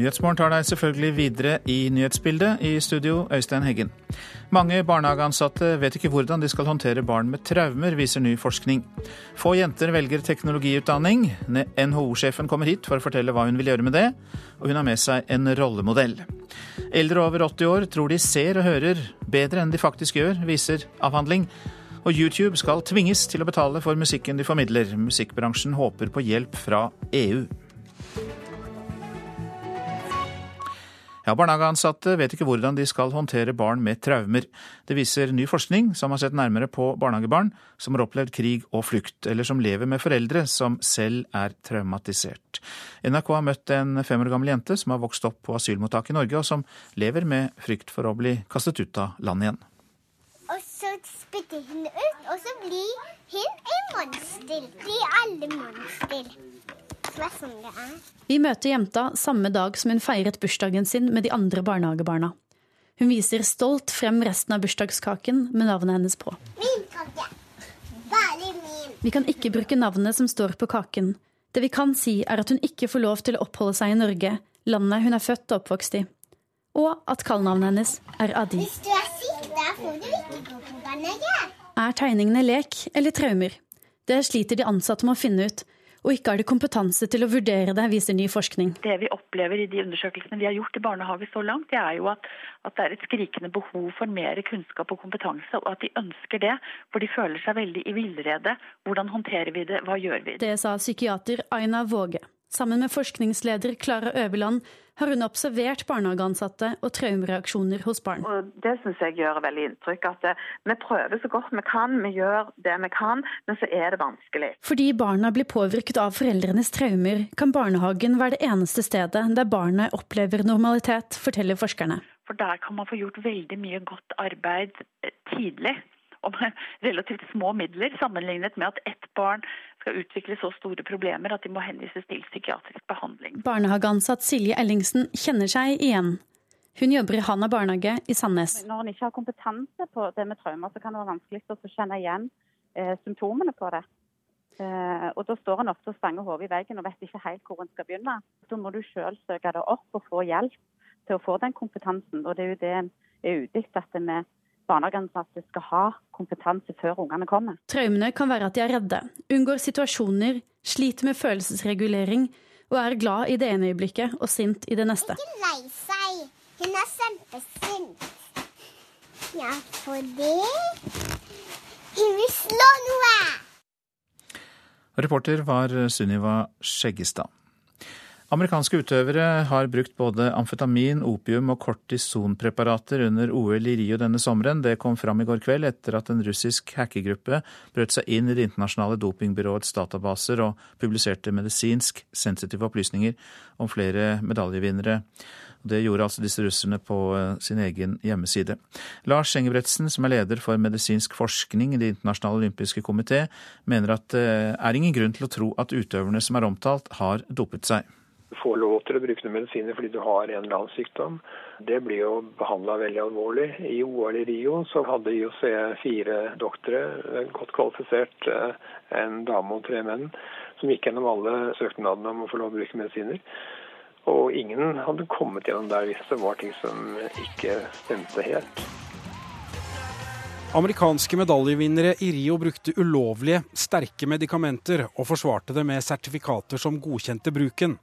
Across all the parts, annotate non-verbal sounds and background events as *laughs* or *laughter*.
Nyhetsmorgen tar deg selvfølgelig videre i nyhetsbildet. I studio, Øystein Heggen. Mange barnehageansatte vet ikke hvordan de skal håndtere barn med traumer, viser ny forskning. Få jenter velger teknologiutdanning. NHO-sjefen kommer hit for å fortelle hva hun vil gjøre med det, og hun har med seg en rollemodell. Eldre over 80 år tror de ser og hører bedre enn de faktisk gjør, viser avhandling. Og YouTube skal tvinges til å betale for musikken de formidler. Musikkbransjen håper på hjelp fra EU. Ja, Barnehageansatte vet ikke hvordan de skal håndtere barn med traumer. Det viser ny forskning som har sett nærmere på barnehagebarn som har opplevd krig og flukt, eller som lever med foreldre som selv er traumatisert. NRK har møtt en fem år gammel jente som har vokst opp på asylmottak i Norge, og som lever med frykt for å bli kastet ut av landet igjen. Og så spytter hun ut, og så blir hun en monster. De er alle monster. Vi møter jenta samme dag som hun feiret bursdagen sin med de andre barnehagebarna. Hun viser stolt frem resten av bursdagskaken med navnet hennes på. Min kake. Bare min. Vi kan ikke bruke navnet som står på kaken. Det vi kan si, er at hun ikke får lov til å oppholde seg i Norge, landet hun er født og oppvokst i. Og at kallenavnet hennes er Adi. Hvis du er syk, da får du ikke gå på barnehage. Er tegningene lek eller traumer? Det sliter de ansatte med å finne ut, og ikke har de kompetanse til å vurdere det, viser ny forskning. Det vi opplever i de undersøkelsene vi har gjort i barnehage så langt, det er jo at, at, det er et skrikende behov for mer kunnskap og kompetanse, og at de ønsker det. For de føler seg veldig i villrede. Hvordan håndterer vi det, hva gjør vi? Det sa psykiater Aina Våge. Sammen med forskningsleder Klara Øverland har hun observert barnehageansatte og traumereaksjoner hos barn. Og det syns jeg gjør veldig inntrykk. At eh, vi prøver så godt vi kan, vi gjør det vi kan, men så er det vanskelig. Fordi barna blir påvirket av foreldrenes traumer, kan barnehagen være det eneste stedet der barnet opplever normalitet, forteller forskerne. For der kan man få gjort veldig mye godt arbeid eh, tidlig og *laughs* med relativt små midler, sammenlignet med at ett barn skal utvikle så store problemer at de må henvises til psykiatrisk behandling. Barnehageansatt Silje Ellingsen kjenner seg igjen. Hun jobber i Hana barnehage i Sandnes. Når en ikke har kompetanse på det med traumer, så kan det være vanskelig å kjenne igjen eh, symptomene på det. Eh, og Da står en ofte og stanger hodet i veggen og vet ikke helt hvor en skal begynne. Da må du sjøl søke det opp og få hjelp til å få den kompetansen. Og Det er jo det en er ute etter. vi barnehageansatte skal ha kompetanse før ungene kommer. Traumene kan være at de er redde, unngår situasjoner, sliter med følelsesregulering og er glad i det ene øyeblikket og sint i det neste. Ikke lei seg. Hun er kjempesint. Ja, for det Hun vil slå noe! Reporter var Sunniva Skjeggestad. Amerikanske utøvere har brukt både amfetamin, opium og kortisonpreparater under OL i Rio denne sommeren. Det kom fram i går kveld etter at en russisk hackergruppe brøt seg inn i det internasjonale dopingbyråets databaser og publiserte medisinsk sensitive opplysninger om flere medaljevinnere. Det gjorde altså disse russerne på eh, sin egen hjemmeside. Lars Engebretsen, som er leder for medisinsk forskning i Det internasjonale olympiske komité, mener at det er ingen grunn til å tro at utøverne som er omtalt, har dopet seg får lov til å bruke noen medisiner fordi du har en eller annen sykdom. Det blir jo behandla veldig alvorlig. I OL i Rio så hadde IOC fire doktere, godt kvalifisert, eh, en dame og tre menn, som gikk gjennom alle søknadene om å få lov til å bruke medisiner. Og ingen hadde kommet gjennom der hvis det var ting som ikke stemte helt. Amerikanske medaljevinnere i Rio brukte ulovlige, sterke medikamenter og forsvarte det med sertifikater som godkjente bruken.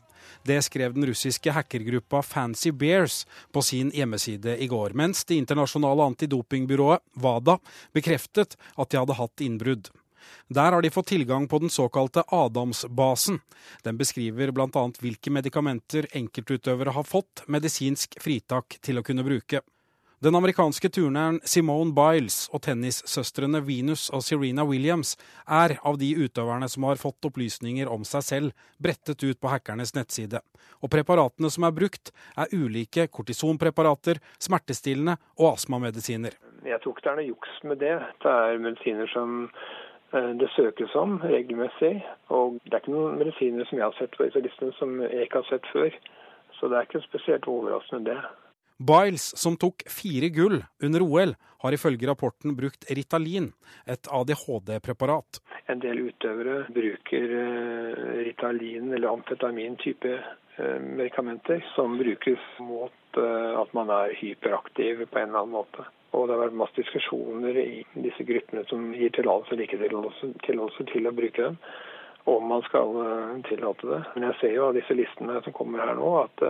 Det skrev den russiske hackergruppa Fancy Bears på sin hjemmeside i går, mens det internasjonale antidopingbyrået WADA bekreftet at de hadde hatt innbrudd. Der har de fått tilgang på den såkalte Adamsbasen. Den beskriver bl.a. hvilke medikamenter enkeltutøvere har fått medisinsk fritak til å kunne bruke. Den amerikanske turneren Simone Biles og tennissøstrene Venus og Serena Williams er av de utøverne som har fått opplysninger om seg selv brettet ut på hackernes nettside. Og preparatene som er brukt, er ulike kortisonpreparater, smertestillende og astmamedisiner. Jeg tror ikke det er noe juks med det. Det er medisiner som eh, det søkes om regelmessig. Og det er ikke noen medisiner som jeg har sett på disse som jeg ikke har sett før. Så det er ikke spesielt overraskende det. Biles, som tok fire gull under OL, har ifølge rapporten brukt Ritalin, et ADHD-preparat. En del utøvere bruker eh, Ritalin eller amfetamin type eh, medikamenter som brukes mot eh, at man er hyperaktiv på en eller annen måte. Og det har vært masse diskusjoner i disse gruppene som gir tillatelse eller ikke tillatelse til å bruke dem, om man skal tillate det. Men jeg ser jo av disse listene som kommer her nå, at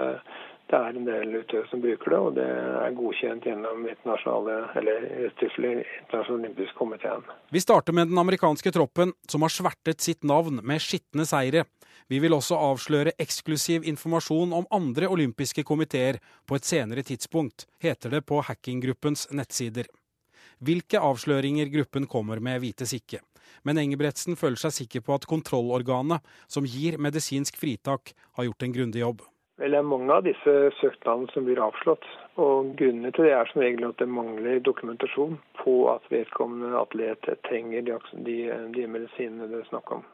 det er en del utøvere som bruker det, og det er godkjent gjennom internasjonale, eller internasjonale olympiske komiteen. Vi starter med den amerikanske troppen, som har svertet sitt navn med skitne seire. Vi vil også avsløre eksklusiv informasjon om andre olympiske komiteer på et senere tidspunkt, heter det på hackinggruppens nettsider. Hvilke avsløringer gruppen kommer med, vites ikke. Men Engebretsen føler seg sikker på at kontrollorganet, som gir medisinsk fritak, har gjort en grundig jobb. Vel, mange av disse søknadene som blir avslått. Og Grunnen til det er som regel at det mangler dokumentasjon på at vedkommende atlet trenger de, de, de medisinene det er snakk om.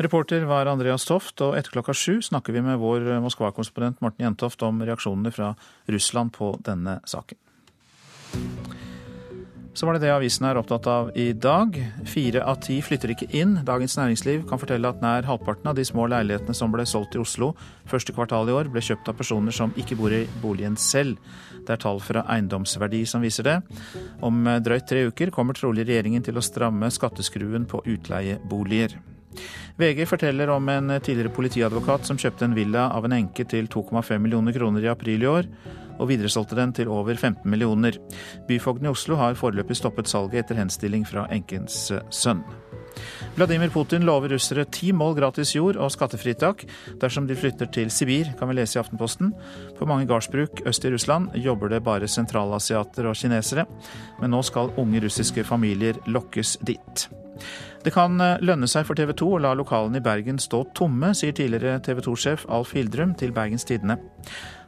Reporter var Andreas Toft, og etter klokka sju snakker vi med vår Moskva-korrespondent Morten Jentoft om reaksjonene fra Russland på denne saken. Så var det det avisen er opptatt av i dag. Fire av ti flytter ikke inn. Dagens Næringsliv kan fortelle at nær halvparten av de små leilighetene som ble solgt i Oslo første kvartal i år, ble kjøpt av personer som ikke bor i boligen selv. Det er tall fra Eiendomsverdi som viser det. Om drøyt tre uker kommer trolig regjeringen til å stramme skatteskruen på utleieboliger. VG forteller om en tidligere politiadvokat som kjøpte en villa av en enke til 2,5 millioner kroner i april i år og videresolgte den til over 15 millioner. Byfogden i Oslo har foreløpig stoppet salget etter henstilling fra enkens eh, sønn. Vladimir Putin lover russere ti mål gratis jord og skattefritak dersom de flytter til Sibir, kan vi lese i Aftenposten. På mange gardsbruk øst i Russland jobber det bare sentralasiater og kinesere, men nå skal unge russiske familier lokkes dit. Det kan eh, lønne seg for TV 2 å la lokalene i Bergen stå tomme, sier tidligere TV 2-sjef Alf Hildrum til Bergens Tidende.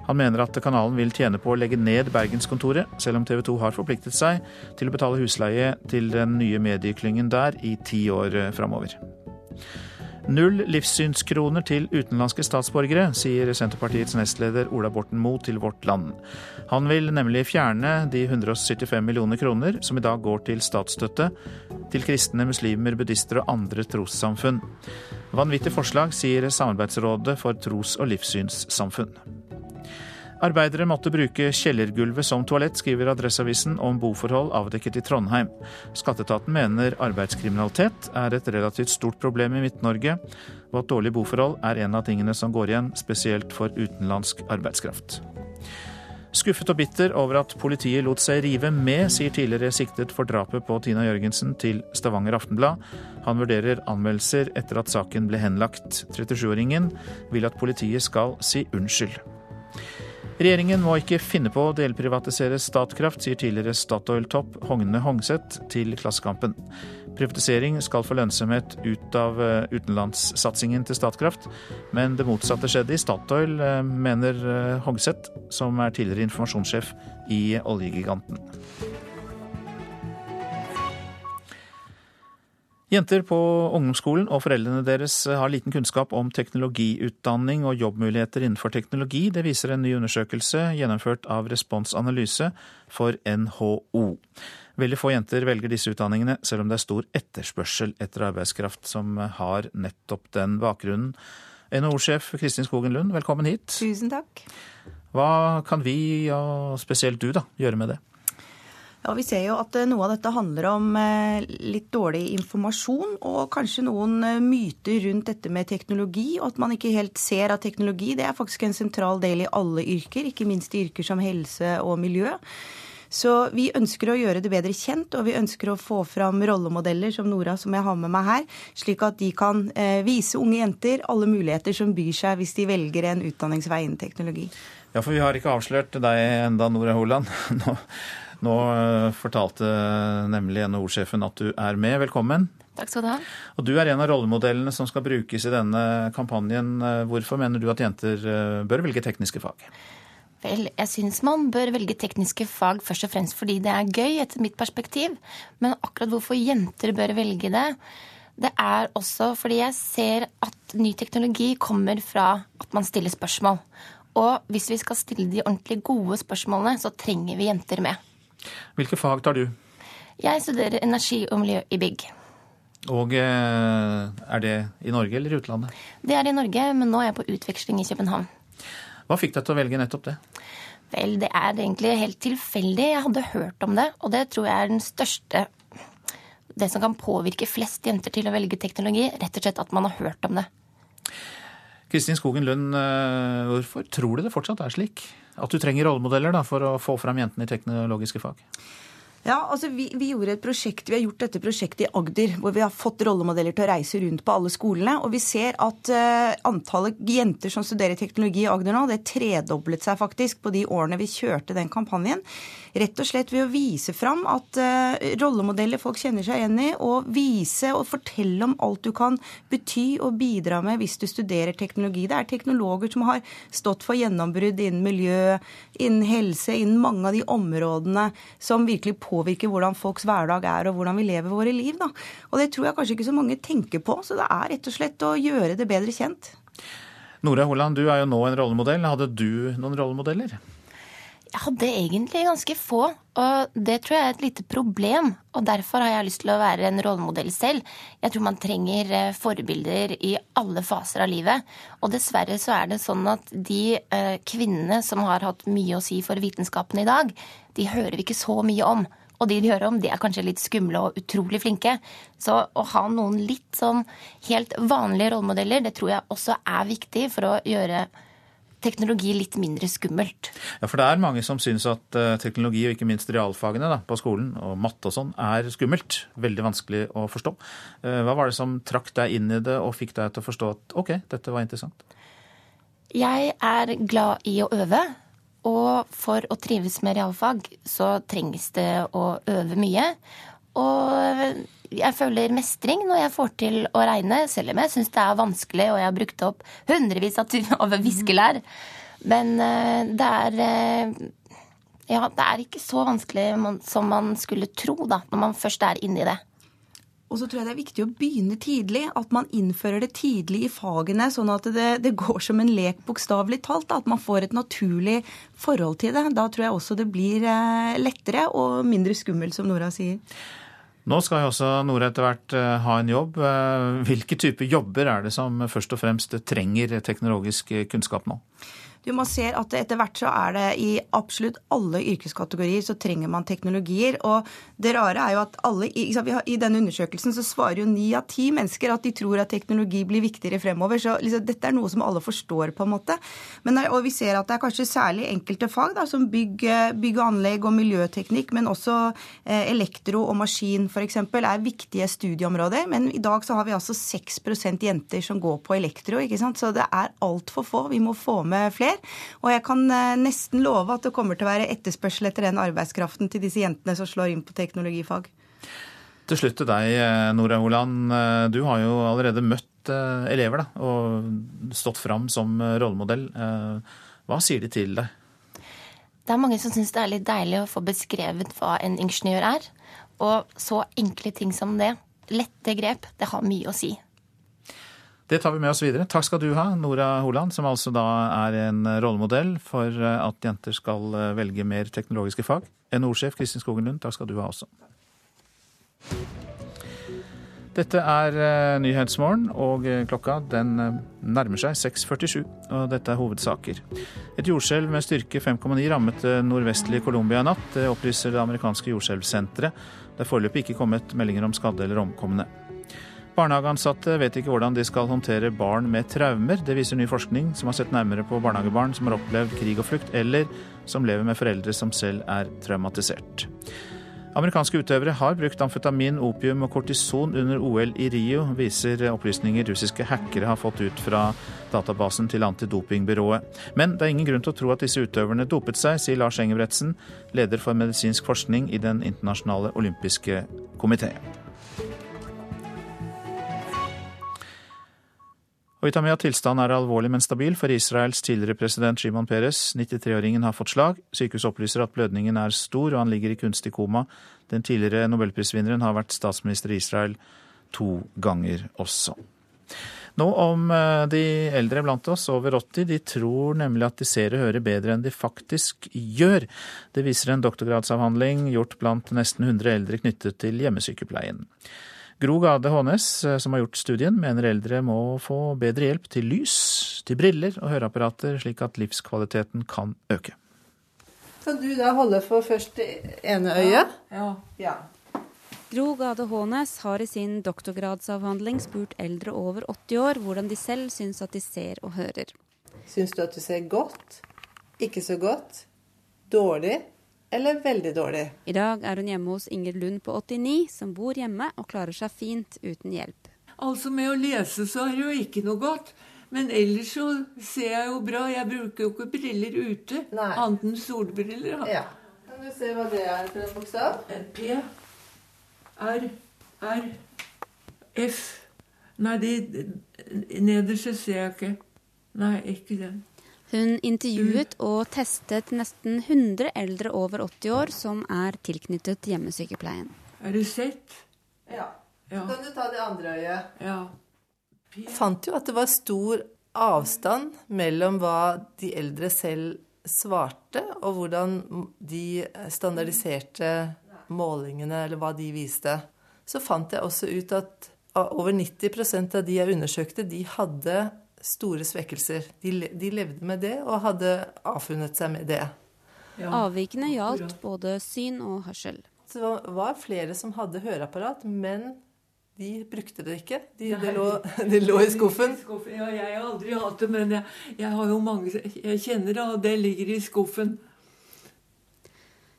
Han mener at kanalen vil tjene på å legge ned bergenskontoret, selv om TV 2 har forpliktet seg til å betale husleie til den nye medieklyngen der i ti år eh, framover. Null livssynskroner til utenlandske statsborgere, sier Senterpartiets nestleder Ola Borten Moe til Vårt Land. Han vil nemlig fjerne de 175 millioner kroner som i dag går til statsstøtte til kristne, muslimer, buddhister og andre trossamfunn. Vanvittig forslag, sier Samarbeidsrådet for tros- og livssynssamfunn. Arbeidere måtte bruke kjellergulvet som toalett, skriver Adresseavisen om boforhold avdekket i Trondheim. Skatteetaten mener arbeidskriminalitet er et relativt stort problem i Midt-Norge, og at dårlige boforhold er en av tingene som går igjen, spesielt for utenlandsk arbeidskraft. Skuffet og bitter over at politiet lot seg rive med, sier tidligere siktet for drapet på Tina Jørgensen til Stavanger Aftenblad. Han vurderer anmeldelser etter at saken ble henlagt. 37-åringen vil at politiet skal si unnskyld. Regjeringen må ikke finne på å delprivatisere Statkraft, sier tidligere Statoil-topp Hogne Hongseth til Klassekampen. Privatisering skal få lønnsomhet ut av eh, utenlandssatsingen til Statkraft, men det motsatte skjedde i Statoil, eh, mener eh, Hongseth, som er tidligere informasjonssjef i oljegiganten. Jenter på ungdomsskolen og foreldrene deres har liten kunnskap om teknologiutdanning og jobbmuligheter innenfor teknologi. Det viser en ny undersøkelse gjennomført av Respons Analyse for NHO. Veldig få jenter velger disse utdanningene, selv om det er stor etterspørsel etter arbeidskraft som har nettopp den bakgrunnen. NHO-sjef Kristin Skogen Lund, velkommen hit. Tusen takk. Hva kan vi, og spesielt du, da, gjøre med det? Ja, Vi ser jo at eh, noe av dette handler om eh, litt dårlig informasjon og kanskje noen eh, myter rundt dette med teknologi, og at man ikke helt ser at teknologi det er faktisk en sentral del i alle yrker, ikke minst i yrker som helse og miljø. Så vi ønsker å gjøre det bedre kjent, og vi ønsker å få fram rollemodeller som Nora, som jeg har med meg her, slik at de kan vise unge jenter alle muligheter som byr seg hvis de velger en utdanningsvei innen teknologi. Ja, for vi har ikke avslørt deg enda, Nora Holand. *laughs* Nå nå eh, fortalte nemlig NHO-sjefen at du er med. Velkommen. Takk skal du ha. Og Du er en av rollemodellene som skal brukes i denne kampanjen. Hvorfor mener du at jenter eh, bør velge tekniske fag? Vel, jeg syns man bør velge tekniske fag først og fremst fordi det er gøy, etter mitt perspektiv. Men akkurat hvorfor jenter bør velge det, det er også fordi jeg ser at ny teknologi kommer fra at man stiller spørsmål. Og hvis vi skal stille de ordentlig gode spørsmålene, så trenger vi jenter med. Hvilke fag tar du? Jeg studerer energi og miljø i bygg. Og eh, er det i Norge eller i utlandet? Det er i Norge, men nå er jeg på utveksling i København. Hva fikk deg til å velge nettopp det? Vel, det er egentlig helt tilfeldig. Jeg hadde hørt om det, og det tror jeg er den største Det som kan påvirke flest jenter til å velge teknologi, rett og slett at man har hørt om det. Kristin Skogen Lund, eh, hvorfor tror du det fortsatt er slik? At du trenger rollemodeller da, for å få fram jentene i teknologiske fag? Ja, altså vi, vi, gjorde et prosjekt, vi har gjort dette prosjektet i Agder, hvor vi har fått rollemodeller til å reise rundt på alle skolene. Og vi ser at uh, antallet jenter som studerer teknologi i Agder nå, det tredoblet seg faktisk på de årene vi kjørte den kampanjen. Rett og slett ved å vise fram at uh, rollemodeller folk kjenner seg igjen i, og vise og fortelle om alt du kan bety og bidra med hvis du studerer teknologi. Det er teknologer som har stått for gjennombrudd innen miljø, innen helse, innen mange av de områdene som virkelig påvirker påvirker hvordan folks hverdag er og hvordan vi lever våre liv. Da. Og det tror jeg kanskje ikke så mange tenker på, så det er rett og slett å gjøre det bedre kjent. Nora Holland, du er jo nå en rollemodell. Hadde du noen rollemodeller? Jeg hadde egentlig ganske få, og det tror jeg er et lite problem. Og derfor har jeg lyst til å være en rollemodell selv. Jeg tror man trenger eh, forbilder i alle faser av livet. Og dessverre så er det sånn at de eh, kvinnene som har hatt mye å si for vitenskapen i dag, de hører vi ikke så mye om. Og de de hører om, de er kanskje litt skumle og utrolig flinke. Så å ha noen litt sånn helt vanlige rollemodeller, det tror jeg også er viktig for å gjøre teknologi litt mindre skummelt. Ja, For det er mange som syns at eh, teknologi, og ikke minst realfagene da, på skolen, og matte og sånn, er skummelt. Veldig vanskelig å forstå. Eh, hva var det som trakk deg inn i det og fikk deg til å forstå at OK, dette var interessant? Jeg er glad i å øve. Og for å trives med realfag så trengs det å øve mye. Og jeg føler mestring når jeg får til å regne, selv om jeg syns det er vanskelig og jeg har brukt opp hundrevis av viskelær. Men eh, det er eh, Ja, det er ikke så vanskelig som man skulle tro, da, når man først er inni det. Og så tror jeg det er viktig å begynne tidlig. At man innfører det tidlig i fagene, sånn at det, det går som en lek, bokstavelig talt. At man får et naturlig forhold til det. Da tror jeg også det blir eh, lettere og mindre skummelt, som Nora sier. Nå skal jo også Nora etter hvert eh, ha en jobb. Eh, hvilke typer jobber er det som først og fremst trenger teknologisk kunnskap nå? Du må se at etter hvert så er det i absolutt alle yrkeskategorier så trenger man teknologier. Og det rare er jo at alle I denne undersøkelsen så svarer jo ni av ti mennesker at de tror at teknologi blir viktigere fremover. Så liksom, dette er noe som alle forstår, på en måte. Men, og vi ser at det er kanskje særlig enkelte fag, da, som bygg, bygg og anlegg og miljøteknikk, men også eh, elektro og maskin f.eks. er viktige studieområder. Men i dag så har vi altså 6% jenter som går på elektro, ikke sant. Så det er altfor få. Vi må få med flere skjer. Og jeg kan eh, nesten love at det kommer til å være etterspørsel etter den arbeidskraften til disse jentene som slår inn på teknologifag. Til slutt til deg, eh, Nora Holand. Eh, du har jo allerede møtt elever da, og stått fram som rollemodell. Hva sier de til deg? Det er mange som syns det er litt deilig å få beskrevet hva en ingeniør er. Og så enkle ting som det, lette grep, det har mye å si. Det tar vi med oss videre. Takk skal du ha, Nora Holand, som altså da er en rollemodell for eh, at jenter skal eh, velge mer teknologiske fag. NHO-sjef Kristin Skogen Lund, takk skal du ha også. Dette er eh, Nyhetsmorgen, og klokka den nærmer seg 6.47. Og dette er hovedsaker. Et jordskjelv med styrke 5,9 rammet det nordvestlige Colombia i natt. Det opplyser det amerikanske jordskjelvsenteret. Det er foreløpig ikke kommet meldinger om skadde eller omkomne. Barnehageansatte vet ikke hvordan de skal håndtere barn med traumer. Det viser ny forskning som har sett nærmere på barnehagebarn som har opplevd krig og flukt, eller som lever med foreldre som selv er traumatisert. Amerikanske utøvere har brukt amfetamin, opium og kortison under OL i Rio, viser opplysninger russiske hackere har fått ut fra databasen til antidopingbyrået. Men det er ingen grunn til å tro at disse utøverne dopet seg, sier Lars Engebretsen, leder for medisinsk forskning i Den internasjonale olympiske komité. Og vi tar med at tilstanden er alvorlig, men stabil for Israels tidligere president Shimon Peres. 93-åringen har fått slag. Sykehuset opplyser at blødningen er stor, og han ligger i kunstig koma. Den tidligere nobelprisvinneren har vært statsminister i Israel to ganger også. Nå om eh, de eldre blant oss, over 80, de tror nemlig at de ser og hører bedre enn de faktisk gjør. Det viser en doktorgradsavhandling gjort blant nesten 100 eldre knyttet til hjemmesykepleien. Gro Gade Hånes, eh, som har gjort studien, mener eldre må få bedre hjelp til lys, til briller og høreapparater, slik at livskvaliteten kan øke. Kan du da holde for først det ene øyet? Ja. ja. Gro Gade Hånes har i sin doktorgradsavhandling spurt eldre over 80 år hvordan de selv syns at de ser og hører. Syns du at du ser godt? Ikke så godt? Dårlig? Eller veldig dårlig? I dag er hun hjemme hos Inger Lund på 89, som bor hjemme og klarer seg fint uten hjelp. Altså Med å lese så er det jo ikke noe godt. Men ellers så ser jeg jo bra. Jeg bruker jo ikke briller ute. Nei. Annet enn solbriller. Ja. Kan du se hva det er for en bokstav? P, R, R, F Nei, de nederste ser jeg ikke. Nei, ikke den. Hun intervjuet og testet nesten 100 eldre over 80 år som er tilknyttet hjemmesykepleien. Er du sett? Ja. Ja. Kan du ta det andre øyet? Ja. Jeg Fant jo at det var stor avstand mellom hva de eldre selv svarte, og hvordan de standardiserte målingene, eller hva de viste. Så fant jeg også ut at over 90% av de jeg undersøkte, de hadde store svekkelser. De, de levde med det og hadde avfunnet seg med det. Avvikene gjaldt både syn og hørsel. Så det var- var flere som hadde høreapparat, men de brukte det ikke. De, det, lå, *laughs* de lå i skuffen. Ja, jeg har aldri hatt det, men jeg, jeg har jo mange Jeg kjenner det, og det ligger i skuffen.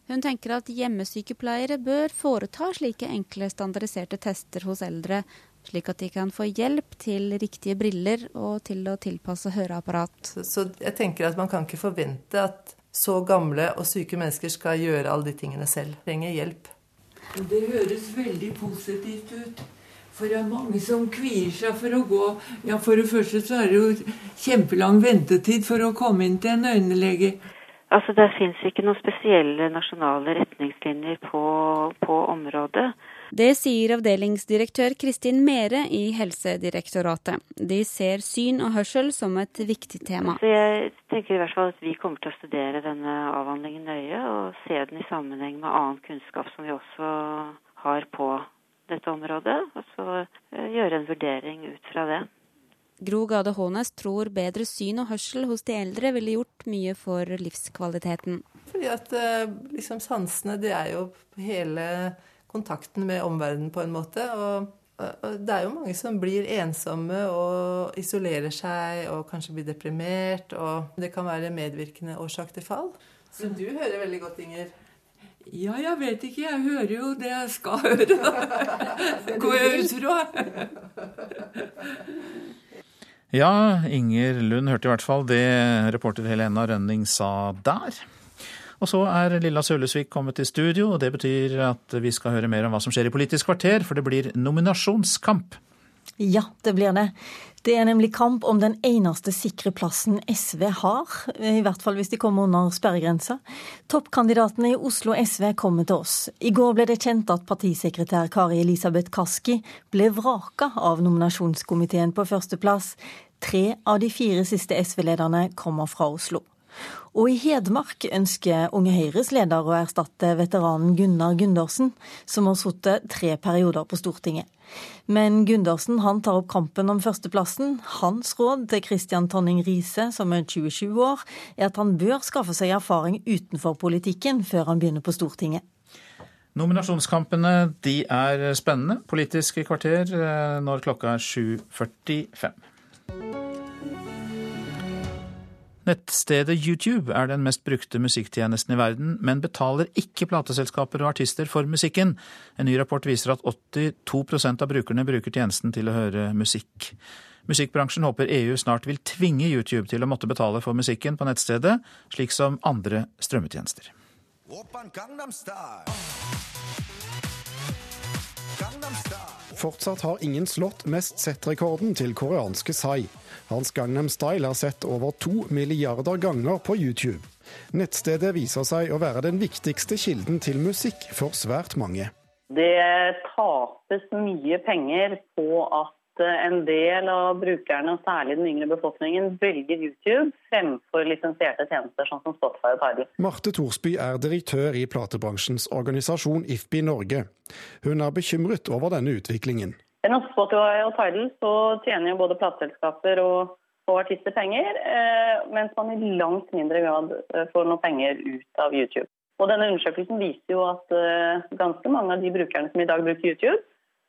Hun tenker at hjemmesykepleiere bør foreta slike enkle standardiserte tester hos eldre, slik at de kan få hjelp til riktige briller og til å tilpasse høreapparat. Så, så jeg tenker at man kan ikke forvente at så gamle og syke mennesker skal gjøre alle de tingene selv. Trenger hjelp. Det høres veldig positivt ut. For det er mange som kvier seg for å gå. Ja, For det første så er det jo kjempelang ventetid for å komme inn til en øyelege. Altså, Det fins ikke noen spesielle nasjonale retningslinjer på, på området. Det sier avdelingsdirektør Kristin Mere i Helsedirektoratet. De ser syn og hørsel som et viktig tema. Så jeg tenker i hvert fall at vi kommer til å studere denne avhandlingen nøye og se den i sammenheng med annen kunnskap som vi også har på dette området, og så eh, gjøre en vurdering ut fra det. Gro Gade Hånes tror bedre syn og hørsel hos de eldre ville gjort mye for livskvaliteten. Fordi at eh, liksom sansene, det er jo hele kontakten med omverdenen på en måte. Og, og det er jo mange som blir ensomme og isolerer seg og kanskje blir deprimert. Og det kan være medvirkende årsak til fall. Så du hører veldig godt, Inger. Ja, jeg vet ikke. Jeg hører jo det jeg skal høre. *laughs* Går jeg ut fra. Ja, Inger Lund hørte i hvert fall det reporter Helena Rønning sa der. Og så er Lilla Sølesvik kommet til studio, og det betyr at vi skal høre mer om hva som skjer i Politisk kvarter, for det blir nominasjonskamp. Ja, det blir det. Det er nemlig kamp om den eneste sikre plassen SV har, i hvert fall hvis de kommer under sperregrensa. Toppkandidatene i Oslo SV kommer til oss. I går ble det kjent at partisekretær Kari Elisabeth Kaski ble vraka av nominasjonskomiteen på førsteplass. Tre av de fire siste SV-lederne kommer fra Oslo. Og i Hedmark ønsker Unge Høyres leder å erstatte veteranen Gunnar Gundersen, som har sittet tre perioder på Stortinget. Men Gundersen han tar opp kampen om førsteplassen. Hans råd til Christian Tonning Riise, som er 27 år, er at han bør skaffe seg erfaring utenfor politikken før han begynner på Stortinget. Nominasjonskampene de er spennende. Politisk kvarter eh, når klokka er 7.45. Nettstedet YouTube er den mest brukte musikktjenesten i verden, men betaler ikke plateselskaper og artister for musikken. En ny rapport viser at 82% av brukerne bruker tjenesten til å høre musikk. Musikkbransjen håper EU snart vil tvinge YouTube til å måtte betale for musikken på nettstedet, slik som andre strømmetjenester. Fortsatt har ingen slått mest sett-rekorden til koreanske Psy. Hans Gangnam Style er sett over to milliarder ganger på YouTube. Nettstedet viser seg å være den viktigste kilden til musikk for svært mange. Det tapes mye penger på at at en del av brukerne, og særlig den yngre befolkningen, velger YouTube fremfor lisensierte tjenester sånn som Spotify og Tidal. Marte Thorsby er direktør i platebransjens organisasjon IFBI Norge. Hun er bekymret over denne utviklingen. Gjennom Spotify og Tidal så tjener jo både plateselskaper og, og, artister penger, eh, mens man i langt mindre grad eh, får noe penger ut av YouTube. Og denne Undersøkelsen viser jo at ganske mange av de brukerne som i dag bruker YouTube,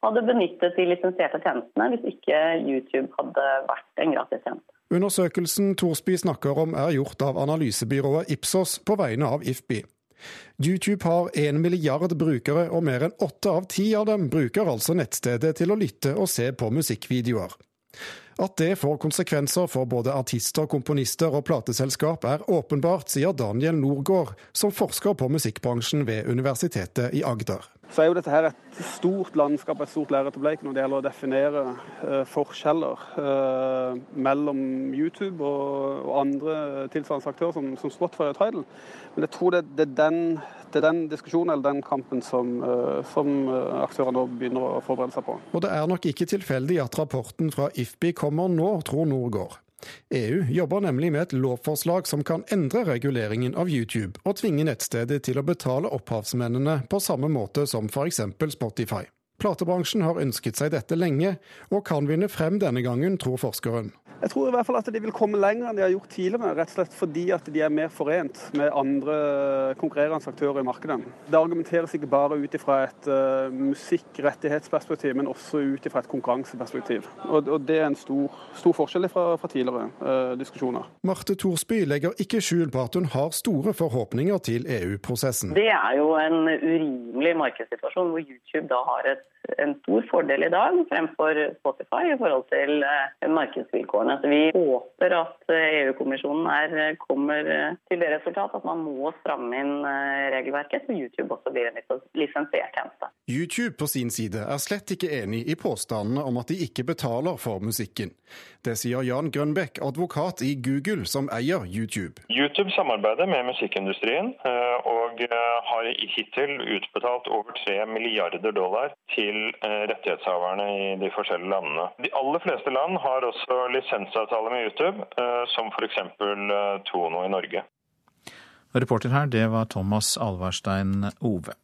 hadde benyttet de lisensierte tjenestene hvis ikke YouTube hadde vært en gratistjeneste. Undersøkelsen Thorsby snakker om er gjort av analysebyrået Ipsos på vegne av IFBI. YouTube har en milliard brukere, og mer enn åtte av ti av dem bruker altså nettstedet til å lytte og se på musikkvideoer. At det får konsekvenser for både artister, komponister og plateselskap er åpenbart, sier Daniel Norgård, som forsker på musikkbransjen ved Universitetet i Agder. Så er jo dette her et stort landskap, et stort lerret å bleke når det gjelder å definere uh, forskjeller uh, mellom YouTube og, og andre tilsvarende aktører som, som Spotify og Tidal. Men jeg tror det, det er den det er den diskusjonen eller den kampen som, eh, som eh, aktørene nå begynner å forberede seg på. Og det er nok ikke tilfeldig at rapporten fra IFBI kommer nå, tror Norgård. EU jobber nemlig med et lovforslag som kan endre reguleringen av YouTube, og tvinge nettstedet til å betale opphavsmennene på samme måte som f.eks. Spotify. Platebransjen har ønsket seg dette lenge, og kan vinne frem denne gangen, tror forskeren. Jeg tror i hvert fall at de vil komme lenger enn de har gjort tidligere, rett og slett fordi at de er mer forent med andre konkurrerende aktører i markedet. Det argumenteres ikke bare ut fra et uh, musikkrettighetsperspektiv, men også ut fra et konkurranseperspektiv. Og, og, Det er en stor, stor forskjell fra, fra tidligere uh, diskusjoner. Marte Thorsby legger ikke skjul på at hun har store forhåpninger til EU-prosessen. Det er jo en urimelig markedssituasjon hvor YouTube da har et en stor fordel i dag fremfor Spotify i forhold til eh, markedsvilkårene. Så vi håper at eh, EU-kommisjonen eh, kommer til det resultat at man må stramme inn regelverket, så YouTube også blir en lisensiert tjeneste. YouTube på sin side er slett ikke enig i påstandene om at de ikke betaler for musikken. Det sier Jan Grønbekk, advokat i Google, som eier YouTube. YouTube samarbeider med musikkindustrien og har hittil utbetalt over 3 milliarder dollar til eh, rettighetshaverne i de forskjellige landene. De aller fleste land har også lisensavtale med YouTube, eh, som f.eks. Eh, Tono i Norge. Reporter her, det var Thomas Alvarstein Ove.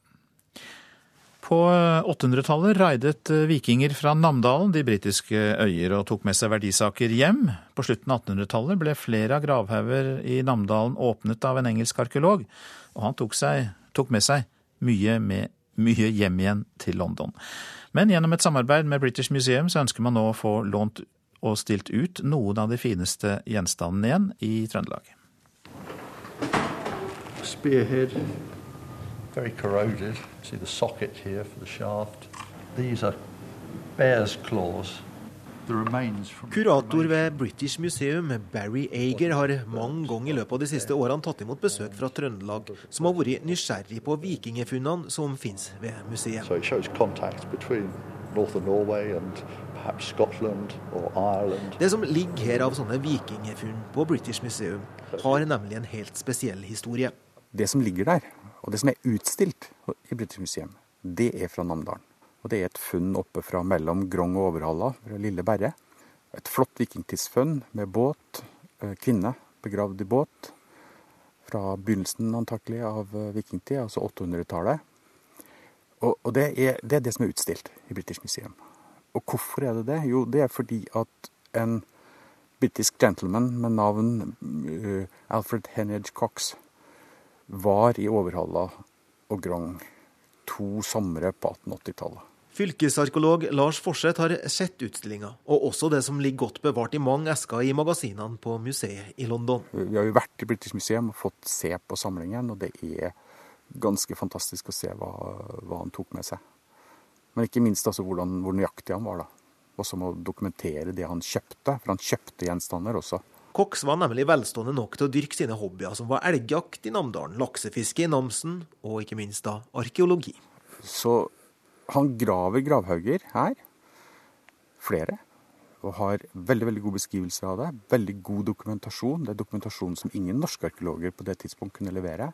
På 800-tallet raidet vikinger fra Namdalen de britiske øyer og tok med seg verdisaker hjem. På slutten av 1800-tallet ble flere av gravhauger i Namdalen åpnet av en engelsk arkeolog, og han tok, seg, tok med seg mye med mye hjem igjen til London. Men gjennom et samarbeid med British Museum så ønsker man nå å få lånt og stilt ut noen av de fineste gjenstandene igjen i Trøndelag. Spearhead, very corroded. See the socket here for the shaft. These are bear's claws. Kurator ved British Museum, Barry Ager, har mange ganger i løpet av de siste årene tatt imot besøk fra Trøndelag, som har vært nysgjerrig på vikingfunnene som finnes ved museet. Det som ligger her av sånne vikingfunn på British Museum, har nemlig en helt spesiell historie. Det som ligger der, og det som er utstilt i British Museum, det er fra Namdalen. Og Det er et funn oppe fra mellom Grong og Overhalla, fra Lille Berre. Et flott vikingtidsfunn med båt, eh, kvinne begravd i båt. Fra begynnelsen antakelig av eh, vikingtid, altså 800-tallet. Og, og det, er, det, er, det som er utstilt i British Museum. Og hvorfor er det det? Jo, det er fordi at en britisk gentleman med navn uh, Alfred Henridge Cox var i Overhalla og Grong to somre på 1880-tallet. Fylkesarkeolog Lars Forseth har sett utstillinga, og også det som ligger godt bevart i mange esker i magasinene på museet i London. Vi har jo vært i British Museum og fått se på samlingen, og det er ganske fantastisk å se hva, hva han tok med seg. Men ikke minst altså hvordan, hvor nøyaktig han var. da. Også med å dokumentere det han kjøpte, for han kjøpte gjenstander også. Cox var nemlig velstående nok til å dyrke sine hobbyer, som var elgjakt i Namdalen, laksefiske i Namsen og ikke minst da arkeologi. Så han graver gravhauger her, flere, og har veldig veldig god beskrivelse av det. Veldig god dokumentasjon. Det er dokumentasjon som ingen norske arkeologer på det tidspunkt kunne levere.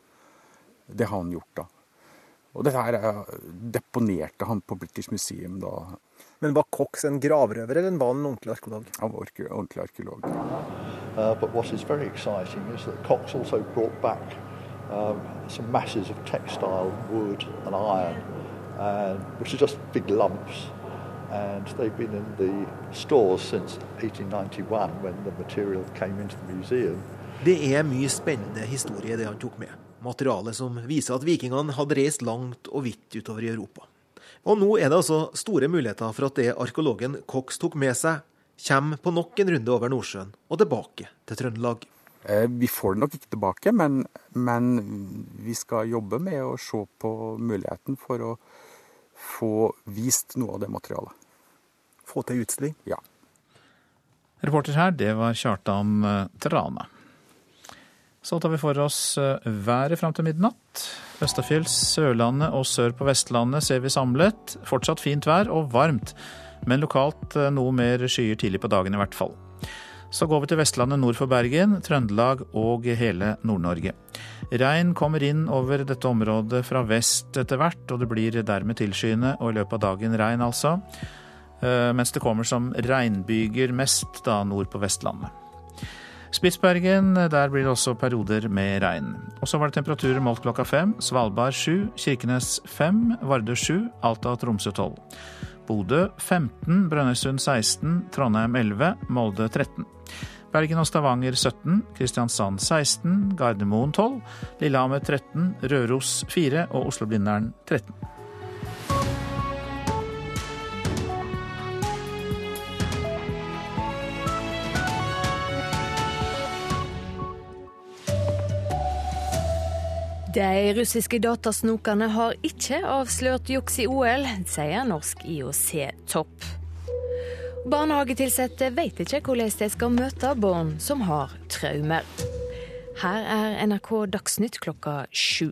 Det har han gjort, da. Og dette her deponerte han på British Museum da. Men var Cox en gravrøver, eller var han en ordentlig arkeolog? Han var ordentlig arkeolog. Uh, but what is very exciting is that Cox also brought back um, some masses of textile, wood and iron, and, which are just big lumps. And they've been in the stores since 1891 when the material came into the museum. Det er mye spennende historie det han tok med. Materiale som viser at vikingene hadde reist langt og vidt utover i Europa. Og nå er det altså store muligheter for at det arkeologen Cox tok med seg, kommer på nok en runde over Nordsjøen og tilbake til Trøndelag. Eh, vi får det nok ikke tilbake, men, men vi skal jobbe med å se på muligheten for å få vist noe av det materialet. Få til utstilling? Ja. Reporter her, det var Kjartan eh, Trane. Så tar vi for oss eh, været fram til midnatt. Østafjells, Sørlandet og sør på Vestlandet ser vi samlet. Fortsatt fint vær og varmt, men lokalt eh, noe mer skyer tidlig på dagen i hvert fall. Så går vi til Vestlandet nord for Bergen, Trøndelag og hele Nord-Norge. Regn kommer inn over dette området fra vest etter hvert, og det blir dermed tilskyende og i løpet av dagen regn, altså. Eh, mens det kommer som regnbyger mest da nord på Vestlandet. Spitsbergen, der blir det også perioder med regn. Og så var det temperaturer målt klokka fem. Svalbard sju, Kirkenes fem, Vardø sju, Alta og Tromsø tolv. Bodø 15, Brønnøysund 16, Trondheim 11, Molde 13. Bergen og Stavanger 17, Kristiansand 16, Gardermoen 12, Lillehammer 13, Røros 4 og Oslo-Blindern 13. De russiske datasnokerne har ikke avslørt juks i OL, sier norsk IOC-topp. Barnehagetilsatte vet ikke hvordan de skal møte barn som har traumer. Her er NRK Dagsnytt klokka sju.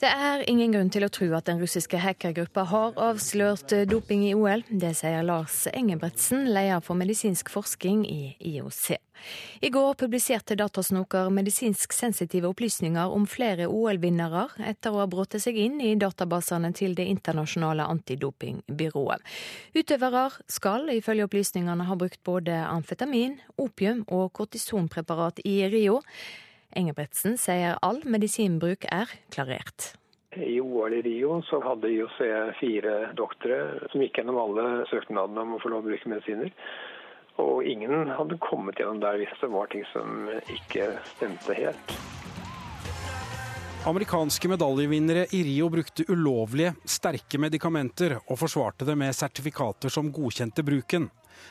Det er ingen grunn til å tro at den russiske hackergruppa har avslørt doping i OL. Det sier Lars Engebretsen, leder for medisinsk forskning i IOC. I går publiserte Datasnoker medisinsk sensitive opplysninger om flere OL-vinnere, etter å ha brutt seg inn i databasene til Det internasjonale antidopingbyrået. Utøvere skal ifølge opplysningene ha brukt både amfetamin, opium og kortisonpreparat i Rio. Engebretsen sier all medisinbruk er klarert. I OL i Rio så hadde IOC fire doktere som gikk gjennom alle søknadene om å få lov å bruke medisiner. Og ingen hadde kommet gjennom der hvis det var ting som ikke stemte helt. Amerikanske medaljevinnere i Rio brukte ulovlige, sterke medikamenter og forsvarte det med sertifikater som godkjente bruken.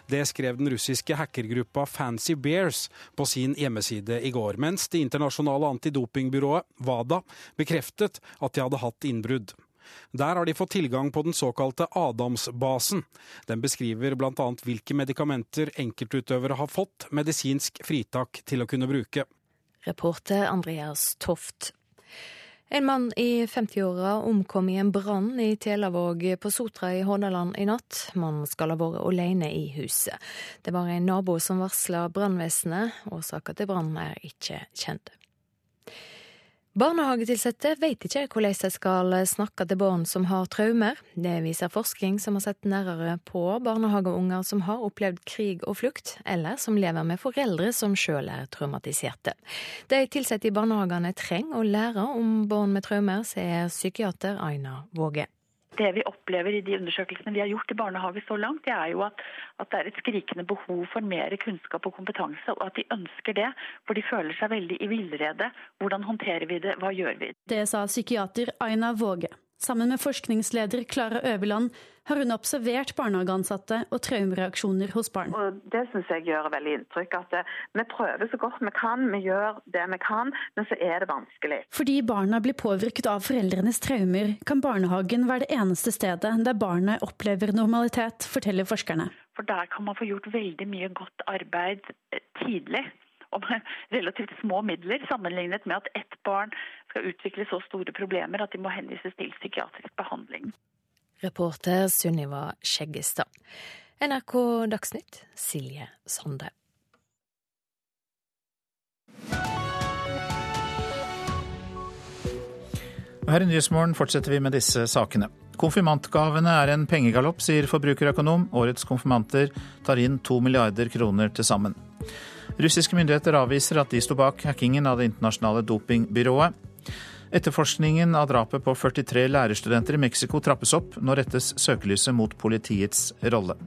Det skrev den russiske hackergruppa Fancy Bears på sin hjemmeside i går, mens det internasjonale antidopingbyrået WADA bekreftet at de hadde hatt innbrudd. Der har de fått tilgang på den såkalte Adamsbasen. Den beskriver bl.a. hvilke medikamenter enkeltutøvere har fått medisinsk fritak til å kunne bruke. Reporter Andreas Toft. En mann i 50-åra omkom i en brann i Telavåg på Sotra i Hordaland i natt. Mannen skal ha vært alene i huset. Det var en nabo som varsla brannvesenet. Årsaka til brannen er ikke kjent. Barnehagetilsatte vet ikke hvordan de skal snakke til barn som har traumer. Det viser forskning som har sett nærmere på barnehageunger som har opplevd krig og flukt, eller som lever med foreldre som sjøl er traumatiserte. De ansatte i barnehagene trenger å lære om barn med traumer, sier psykiater Aina Våge det vi opplever i de undersøkelsene vi har gjort i barnehage så langt, det er jo at, at, det er et skrikende behov for mer kunnskap og kompetanse, og at de ønsker det. For de føler seg veldig i villrede. Hvordan håndterer vi det, hva gjør vi? Det sa psykiater Aina Våge. Sammen med forskningsleder Klara Øverland har hun observert barnehageansatte og traumereaksjoner hos barn. Og det syns jeg gjør veldig inntrykk. At eh, vi prøver så godt vi kan, vi gjør det vi kan, men så er det vanskelig. Fordi barna blir påvirket av foreldrenes traumer, kan barnehagen være det eneste stedet der barnet opplever normalitet, forteller forskerne. For der kan man få gjort veldig mye godt arbeid eh, tidlig og med *laughs* relativt små midler, sammenlignet med at ett barn skal utvikle så store problemer at de må henvises til psykiatrisk behandling. Reporter Sunniva Skjeggestad. NRK Dagsnytt, Silje Sande. Her i Nyhetsmorgen fortsetter vi med disse sakene. Konfirmantgavene er en pengegalopp, sier forbrukerøkonom. Årets konfirmanter tar inn to milliarder kroner til sammen. Russiske myndigheter avviser at de sto bak hackingen av det internasjonale dopingbyrået. Etterforskningen av drapet på 43 lærerstudenter i Mexico trappes opp. Nå rettes søkelyset mot politiets rolle.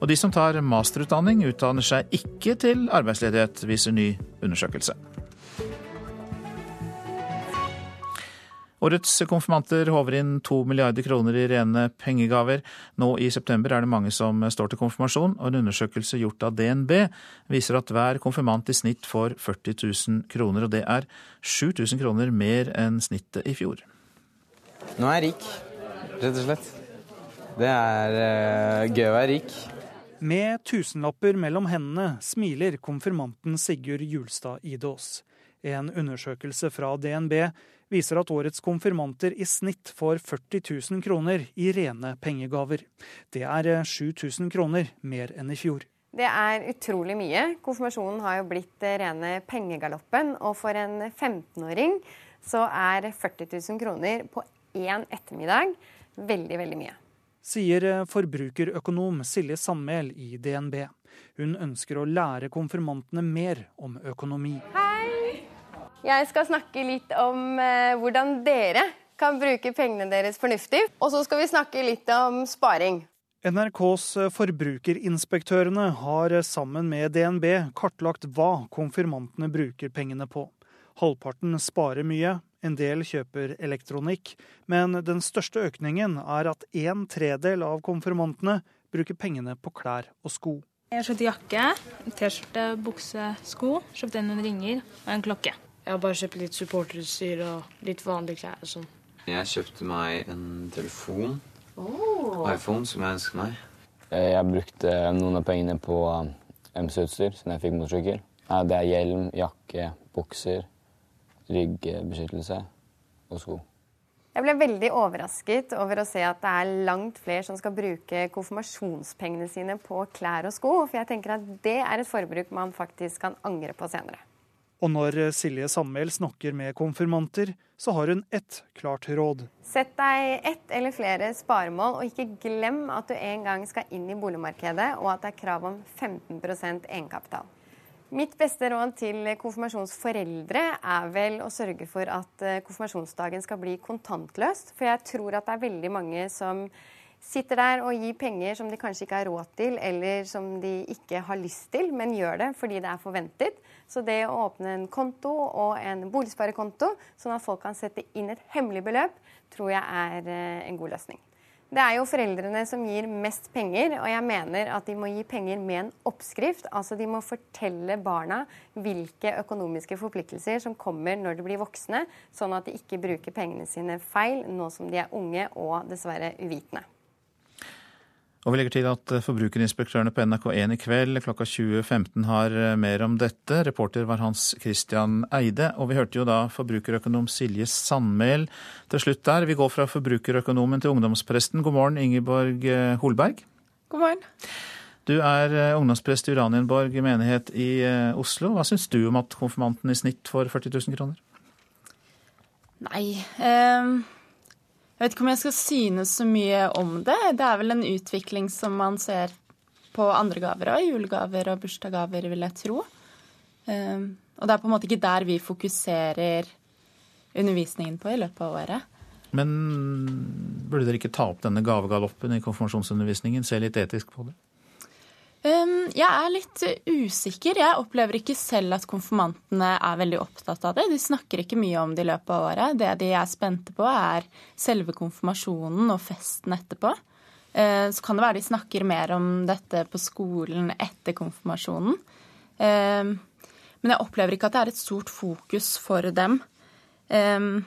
Og de som tar masterutdanning, utdanner seg ikke til arbeidsledighet, viser ny undersøkelse. Årets konfirmanter håver inn to milliarder kroner i rene pengegaver. Nå i september er det mange som står til konfirmasjon, og en undersøkelse gjort av DNB viser at hver konfirmant i snitt får 40 000 kroner, og det er 7000 kroner mer enn snittet i fjor. Nå er jeg rik, rett og slett. Det er uh, gøy å være rik. Med tusenlapper mellom hendene smiler konfirmanten Sigurd Julstad Idås. En undersøkelse fra DNB viser at årets konfirmanter i snitt får 40 000 kroner i rene pengegaver. Det er 7000 eh, kroner mer enn i fjor. Det er utrolig mye. Konfirmasjonen har jo blitt eh, rene pengegaloppen. Og for en 15-åring så er 40 000 kroner på én ettermiddag veldig, veldig mye. Sier eh, forbrukerøkonom Silje Sandmæl i DNB. Hun ønsker å lære konfirmantene mer om økonomi. Hei! Jeg skal snakke litt om eh, hvordan dere kan bruke pengene deres fornuftig. Og så skal vi snakke litt om sparing. NRKs eh, Forbrukerinspektørene har eh, sammen med DNB kartlagt hva konfirmantene bruker pengene på. Halvparten sparer mye, en del kjøper elektronikk, men den største økningen er at en tredel av konfirmantene bruker pengene på klær og sko. Jeg har kjøpt jakke, T-skjorte, bukse, sko. Kjøpt inn noen ringer og en klokke. Jeg har bare kjøpt litt supporterutstyr og litt vanlige klær. og sånn. Jeg kjøpte meg en telefon. Oh. iPhone, som jeg ønsker meg. Jeg brukte noen av pengene på um, MC-utstyr siden jeg fikk motorsykkel. Det er hjelm, jakke, bukser, ryggbeskyttelse og sko. Jeg ble veldig overrasket over å se at det er langt flere som skal bruke konfirmasjonspengene sine på klær og sko. For jeg tenker at det er et forbruk man faktisk kan angre på senere. Og når Silje Sandmæl snakker med konfirmanter, så har hun ett klart råd. Sett deg ett eller flere sparemål, og ikke glem at du en gang skal inn i boligmarkedet, og at det er krav om 15% egenkapital. Mitt beste råd til konfirmasjonsforeldre er vel å sørge for at eh, konfirmasjonsdagen skal bli kontantløst. For jeg tror at det er veldig mange som sitter der og gir penger som de kanskje ikke har råd til, eller som de ikke har lyst til, men gjør det fordi det er forventet. Så det å åpne en konto og en boligsparekonto, sånn at folk kan sette inn et hemmelig beløp, tror jeg er eh, en god løsning. Det er jo foreldrene som gir mest penger, og jeg mener at de må gi penger med en oppskrift. Altså de må fortelle barna hvilke økonomiske forpliktelser som kommer når de blir voksne, sånn at de ikke bruker pengene sine feil nå som de er unge og dessverre uvitende. Og vi legger til at forbrukerinspektørene på NRK1 i kveld klokka 20.15 har eh, mer om dette. Reporter var Hans Christian Eide. Og vi hørte jo da forbrukerøkonom Silje Sandmæl til slutt der. Vi går fra forbrukerøkonomen til ungdomspresten. God morgen, Ingeborg eh, Holberg. God morgen. Du er eh, ungdomsprest i Uranienborg menighet i Oslo. Hva syns du om at konfirmanten i snitt får 40 000 kroner? Nei, eh jeg vet ikke om jeg skal synes så mye om det. Det er vel en utvikling som man ser på andre gaver òg. Julegaver og bursdagsgaver, vil jeg tro. Ehm, og det er på en måte ikke der vi fokuserer undervisningen på i løpet av året. Men burde dere ikke ta opp denne gavegaloppen i konfirmasjonsundervisningen? Se litt etisk på det? Um, jeg er litt usikker. Jeg opplever ikke selv at konfirmantene er veldig opptatt av det. De snakker ikke mye om det i løpet av året. Det de er spente på, er selve konfirmasjonen og festen etterpå. Uh, så kan det være de snakker mer om dette på skolen etter konfirmasjonen. Uh, men jeg opplever ikke at det er et stort fokus for dem. Um,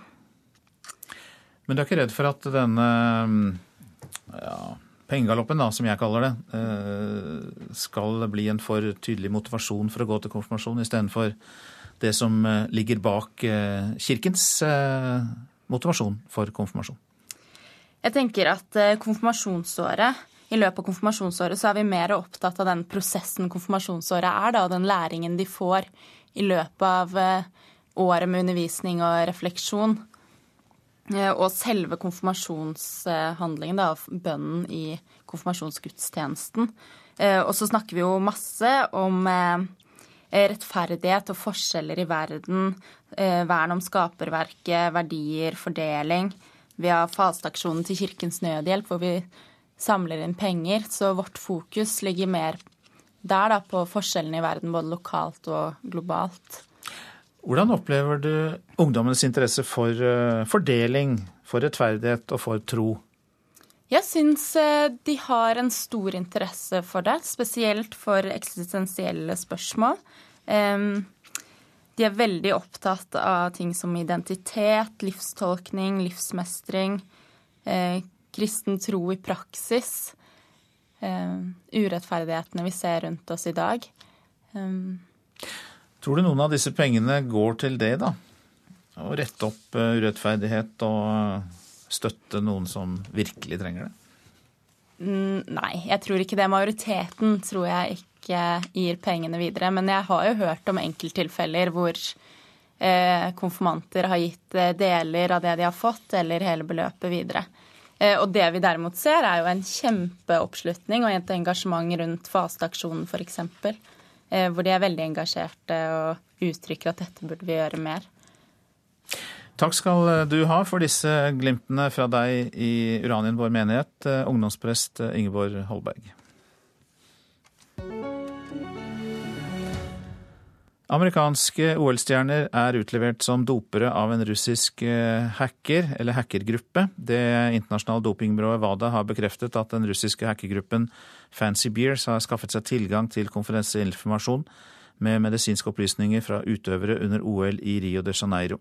men du er ikke redd for at denne ja, pengegaloppen, da, som jeg kaller det, eh, skal bli en for tydelig motivasjon for å gå til konfirmasjon, istedenfor det som eh, ligger bak eh, kirkens motivasjon for konfirmasjon? Jeg tenker at konfirmasjonsåret i løpet av konfirmasjonsåret så er vi mer opptatt av den prosessen konfirmasjonsåret er, da, og den læringen de får i løpet av året med undervisning og refleksjon. Og selve konfirmasjonshandlingen, da, bønnen i konfirmasjonsgudstjenesten. Og så snakker vi jo masse om rettferdighet og forskjeller i verden, vern om skaperverket, verdier, fordeling. Vi har fasteaksjonen til Kirkens Nødhjelp, hvor vi samler inn penger. Så vårt fokus ligger mer der, da, på forskjellene i verden, både lokalt og globalt. Hvordan opplever du ungdommenes interesse for eh, fordeling, for rettferdighet og for tro? Jeg syns eh, de har en stor interesse for det, spesielt for eksistensielle spørsmål. De er veldig opptatt av ting som identitet, livstolkning, livsmestring, eh, kristen tro i praksis. Urettferdighetene vi ser rundt oss i dag. Tror du noen av disse pengene går til det, da? Å rette opp eh, urettferdighet og eh, støtte noen som virkelig trenger det? Mm, nei, jeg tror ikke det. Majoriteten tror jeg ikke gir pengene videre. Men jeg har jo hørt om enkelttilfeller hvor eh, konfirmanter har gitt deler av det de har fått, eller hele beløpet videre. Og det vi derimot ser, er jo en kjempeoppslutning og et engasjement rundt fasteaksjonen f.eks. Eh, hvor de er veldig engasjerte og uttrykker at dette burde vi gjøre mer. Takk skal eh, du ha for disse glimtene fra deg i Uranien vår menighet, eh, ungdomsprest Ingeborg Holberg. Amerikanske OL-stjerner er utlevert som dopere av en russisk hacker, eller hackergruppe. Det internasjonale dopingbyrået WADA har bekreftet at den russiske hackergruppen Fancy Beers har skaffet seg tilgang til konfidensiell med medisinske opplysninger fra utøvere under OL i Rio de Janeiro.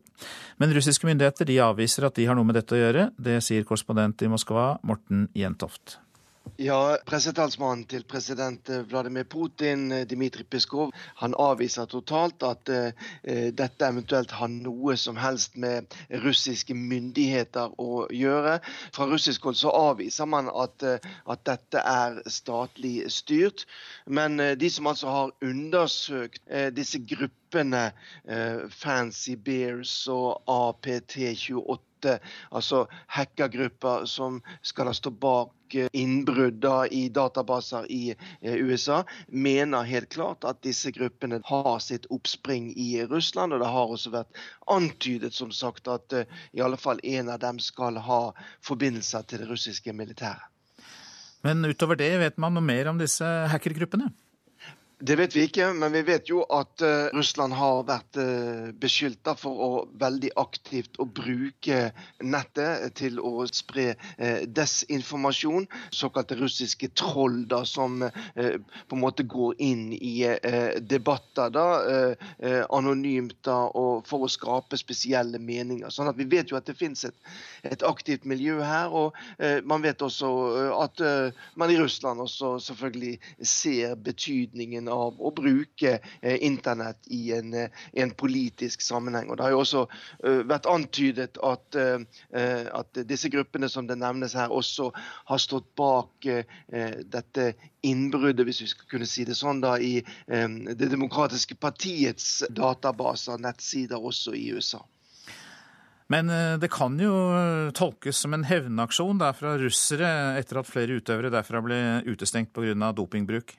Men russiske myndigheter avviser at de har noe med dette å gjøre. Det sier korrespondent i Moskva, Morten Jentoft. Ja, Pressetalsmannen til president eh, Vladimir Putin, eh, Dmitrij Peskov, han avviser totalt at uh, dette eventuelt har noe som helst med russiske myndigheter å gjøre. Fra russisk hold så avviser man at, uh, at dette er statlig styrt. Men uh, de som altså har undersøkt disse gruppene, Fancy Bears og APT28, altså hackergrupper som skal ha stå bak eh, innbrudd i databaser i eh, USA, mener helt klart at disse gruppene har sitt oppspring i Russland. Og det har også vært antydet som sagt at eh, i alle fall en av dem skal ha forbindelser til det russiske militæret. Men utover det, vet man noe mer om disse hackergruppene? Det vet vi ikke, men vi vet jo at uh, Russland har vært uh, beskyldt for å veldig aktivt å bruke nettet til å spre uh, desinformasjon. Såkalte russiske troll da, som på en måte går inn i debatter da, anonymt da, og for å skape spesielle meninger. Sånn at Vi vet jo at det finnes et, et aktivt miljø her. og Man vet også at man i Russland også selvfølgelig ser betydningen av å bruke eh, internett i en, eh, en, politisk sammenheng. Og Det har jo også eh, vært antydet at, at, disse gruppene som det nevnes her, også har stått bak dette innbruddet, hvis vi skal kunne si det sånn, da, i Det demokratiske partiets databaser, nettsider, også i USA. Men det kan jo tolkes som en hevnaksjon fra russere etter at flere utøvere derfra ble utestengt pga. dopingbruk?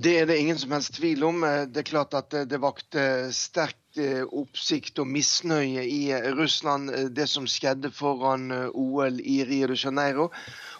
Det er det ingen som helst tvil om. Det er klart at det vakte sterk eh, oppsikt og misnøye i Russland, eh, det som skjedde foran eh, OL i Rio de Janeiro.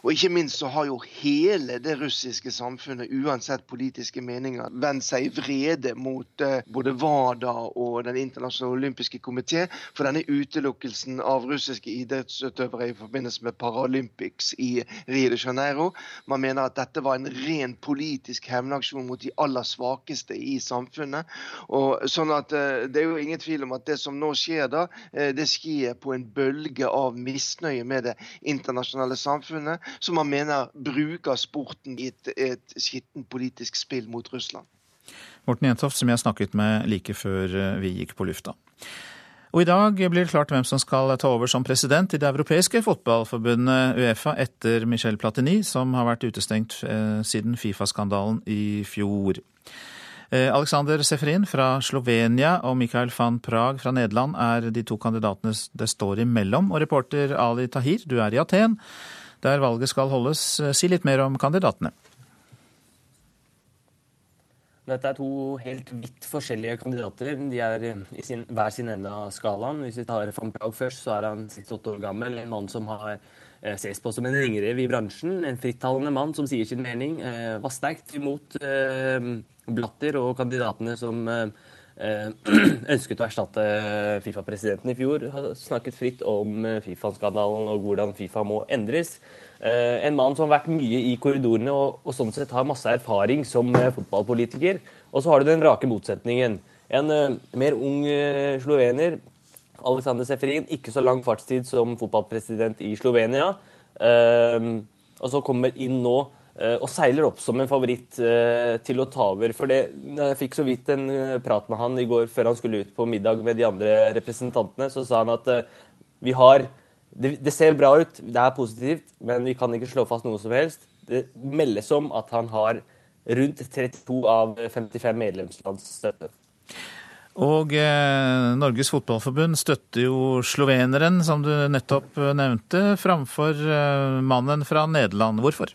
Og ikke minst så har jo hele det russiske samfunnet, uansett politiske meninger, vendt seg i vrede mot både WADA og Den internasjonale olympiske komité for denne utelukkelsen av russiske idrettsutøvere i forbindelse med Paralympics i Rio de Janeiro. Man mener at dette var en ren politisk hevnaksjon mot de aller svakeste i samfunnet. Og sånn at uh, Det er jo ingen tvil om at det som nå skjer, da, uh, det skjer på en bølge av misnøye med det internasjonale samfunnet som man mener bruker sporten i et, et skittent politisk spill mot Russland. Morten Jentoft, som jeg snakket med like før eh, vi gikk på lufta. Og I dag blir det klart hvem som skal ta over som president i det europeiske fotballforbundet Uefa etter Michel Platini, som har vært utestengt eh, siden Fifa-skandalen i fjor. Alexander Seferin fra Slovenia og Mikael van Praag fra Nederland er de to kandidatene det står imellom. Og reporter Ali Tahir, du er i Aten, der valget skal holdes. Si litt mer om kandidatene. Dette er to helt vidt forskjellige kandidater. De er i sin, hver sin ende av skalaen. Hvis vi tar van Praag først, så er han 68 år gammel. En mann som har eh, ses på som en ringrev i bransjen. En frittalende mann som sier sin mening. Eh, var sterkt imot eh, Blatter og kandidatene som eh, *clears throat* ønsket å erstatte Fifa-presidenten i fjor. Har snakket fritt om Fifa-skandalen og hvordan Fifa må endres. Eh, en mann som har vært mye i korridorene og, og sånn sett har masse erfaring som eh, fotballpolitiker. Og så har du den rake motsetningen. En mer ung slovener, Alexander Seferin, ikke så lang fartstid som fotballpresident i Slovenia. Uh, og så kommer inn nå og seiler opp som en favoritt til å ta over. For jeg fikk så vidt en prat med han i går før han skulle ut på middag med de andre representantene. Så sa han at vi har det, det, ser bra ut, det er positivt, men vi kan ikke slå fast noe som helst. Det meldes om at han har rundt 32 av 55 medlemslands støtte. Og eh, Norges Fotballforbund støtter jo sloveneren, som du nettopp nevnte, framfor eh, mannen fra Nederland. Hvorfor?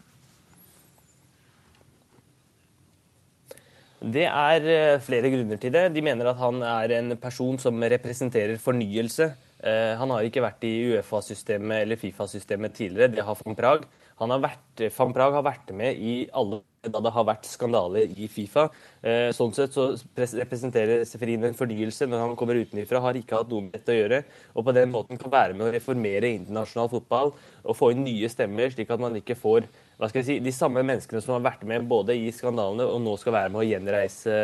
Det er eh, flere grunner til det. De mener at han er en person som representerer fornyelse Eh, han har ikke vært i Uefa-systemet eller Fifa-systemet tidligere. Det har van Prag. Vært, van Prag har vært med i alle da det har vært skandaler i Fifa. Eh, sånn sett så representerer Seferin en fornyelse når han kommer utenfra. Har ikke hatt noe med dette å gjøre. Og på den måten kan være med å reformere internasjonal fotball og få inn nye stemmer, slik at man ikke får hva skal jeg si, de samme menneskene som har vært med både i skandalene og nå skal være med å gjenreise,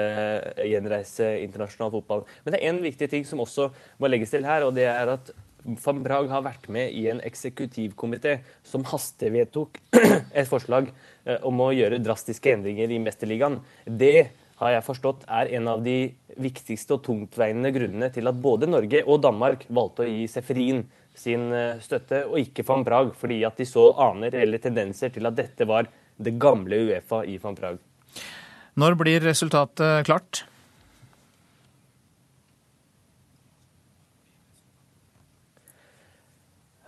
gjenreise internasjonal fotball. Men det er en viktig ting som også må legges til her, og det er at van Brag har vært med i en eksekutivkomité som hastevedtok *clears throat* et forslag om å gjøre drastiske endringer i Mesterligaen. Det har jeg forstått er en av de viktigste og tungtveiende grunnene til at både Norge og Danmark valgte å gi Seferin sin eh, støtte, og ikke van Prag, fordi at de så aner eller tendenser til at dette var det gamle Uefa i van Prag. Når blir resultatet klart?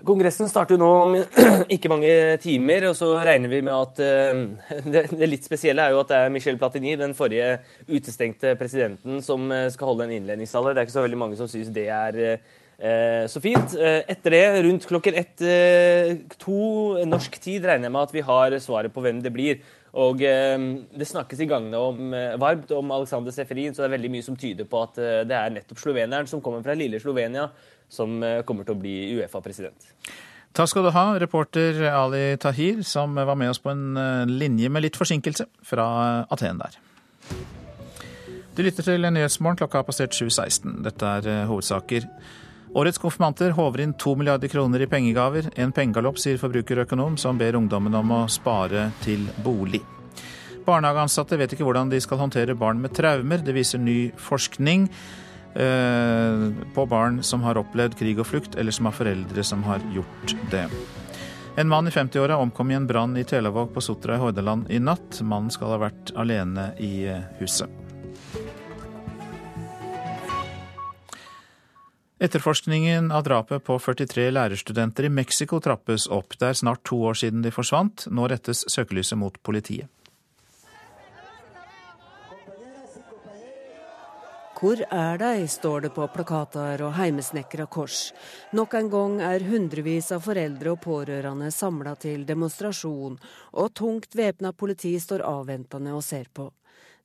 Kongressen starter nå om *clears throat* ikke mange timer, og så regner vi med at *laughs* uh, det, litt spesielle er jo at det er Michel Platini, den forrige utestengte presidenten, som uh, skal holde en innledningstale. Det er ikke så veldig mange som syns det er Eh, så fint. Eh, etter det, rundt klokken ett, eh, to norsk tid, regner jeg med at vi har svaret på hvem det blir. Og det snakkes i gangene om, varmt om Alexander Seferin, så det er veldig mye som tyder på at det er nettopp sloveneren som kommer fra lille Slovenia, som kommer til å bli Uefa-president. Takk skal du ha, reporter Ali Tahir, som var med oss på en linje med litt forsinkelse fra Aten der. Du lytter til Nyhetsmorgen, klokka har passert 7.16. Dette er hovedsaker. Årets konfirmanter håver inn to milliarder kroner i pengegaver. En pengegalopp, sier forbrukerøkonom, som ber ungdommen om å spare til bolig. Barnehageansatte vet ikke hvordan de skal håndtere barn med traumer. Det viser ny forskning eh, på barn som har opplevd krig og flukt, eller som har foreldre som har gjort det. En mann i 50-åra omkom i en brann i Telavåg på Sotra i Hordaland i natt. Mannen skal ha vært alene i eh, huset. Etterforskningen av drapet på 43 lærerstudenter i Mexico trappes opp. Det er snart to år siden de forsvant. Nå rettes søkelyset mot politiet. Hvor er de, står det på plakater og heimesnekra kors. Nok en gang er hundrevis av foreldre og pårørende samla til demonstrasjon, og tungt væpna politi står avventende og ser på.